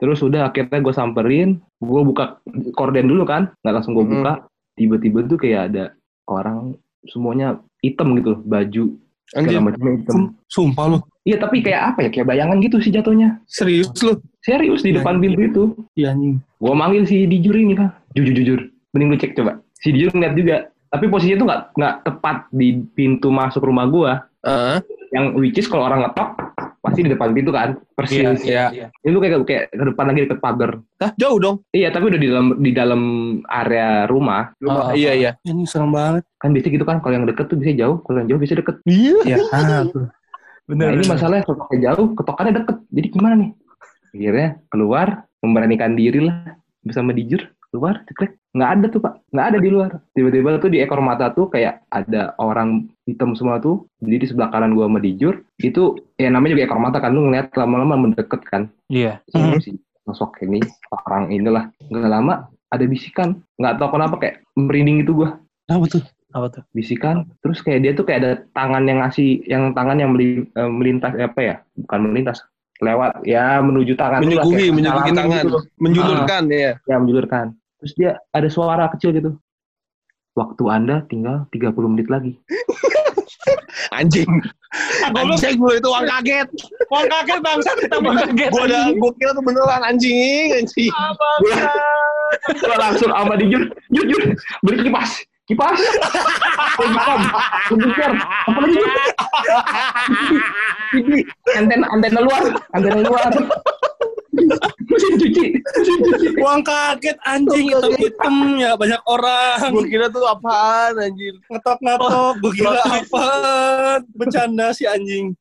Terus udah akhirnya gue samperin, gue buka korden dulu kan, nggak langsung gue buka. Tiba-tiba tuh kayak ada orang semuanya hitam gitu, baju Anjir, hitam. Sumpah lu. Iya tapi kayak apa ya? Kayak bayangan gitu sih jatuhnya. serius lu? Serius di depan pintu itu. Iya anjing. Gue manggil si Dijur ini kan, jujur jujur. Mending lu cek coba. Si Dijur ngeliat juga. Tapi posisinya tuh nggak nggak tepat di pintu masuk rumah gue. Heeh. Yang which is kalau orang ngetok pasti di depan pintu kan, persis. Iya. Ini lu kayak kayak ke depan lagi deket pagar. Hah, jauh dong. Iya, tapi udah di dalam di dalam area rumah. Rumah. Oh, iya, iya. Ini serem banget. Kan biasa gitu kan, kalau yang deket tuh bisa jauh, kalau yang jauh bisa deket. Iya. Iya. Ah, tuh. Bener. Nah, ini masalahnya kalau ketoknya jauh, ketokannya deket. Jadi gimana nih? Akhirnya keluar, memberanikan diri lah bersama dijur keluar, ceklek. Nggak ada tuh pak, nggak ada di luar. Tiba-tiba tuh di ekor mata tuh kayak ada orang hitam semua tuh. Jadi di sebelah kanan gua sama dijur, itu ya namanya juga ekor mata kan, lu ngeliat lama-lama mendekat kan. Iya. si, si sosok ini orang inilah nggak lama ada bisikan nggak tahu kenapa kayak merinding itu gua Apa tuh? Apa tuh? bisikan terus kayak dia tuh kayak ada tangan yang ngasih yang tangan yang eh, melintas apa ya bukan melintas lewat ya menuju tangan lu lah, Menyuguhi, menyuguhi tangan. gitu. Menjulurkan ya. ya menjulurkan terus dia ada suara kecil gitu waktu Anda tinggal 30 menit lagi. Anjing. Anjing lu itu uang kaget. Uang kaget bangsa ditambah Kaget, Gua udah gua kira tuh beneran anjing, anjing. bangsa. Gua langsung sama di Jun, Jun, Jun, beli kipas, kipas. Kipas, komputer, apa lagi Jun? Antena, antena luar, antena luar. Mesin cuci, mesin cuci. Uang kaget anjing hitam-hitam ya banyak orang. Gua kira tuh apaan anjir. Ngetok-ngetok, gue kira apa? Bercanda si anjing.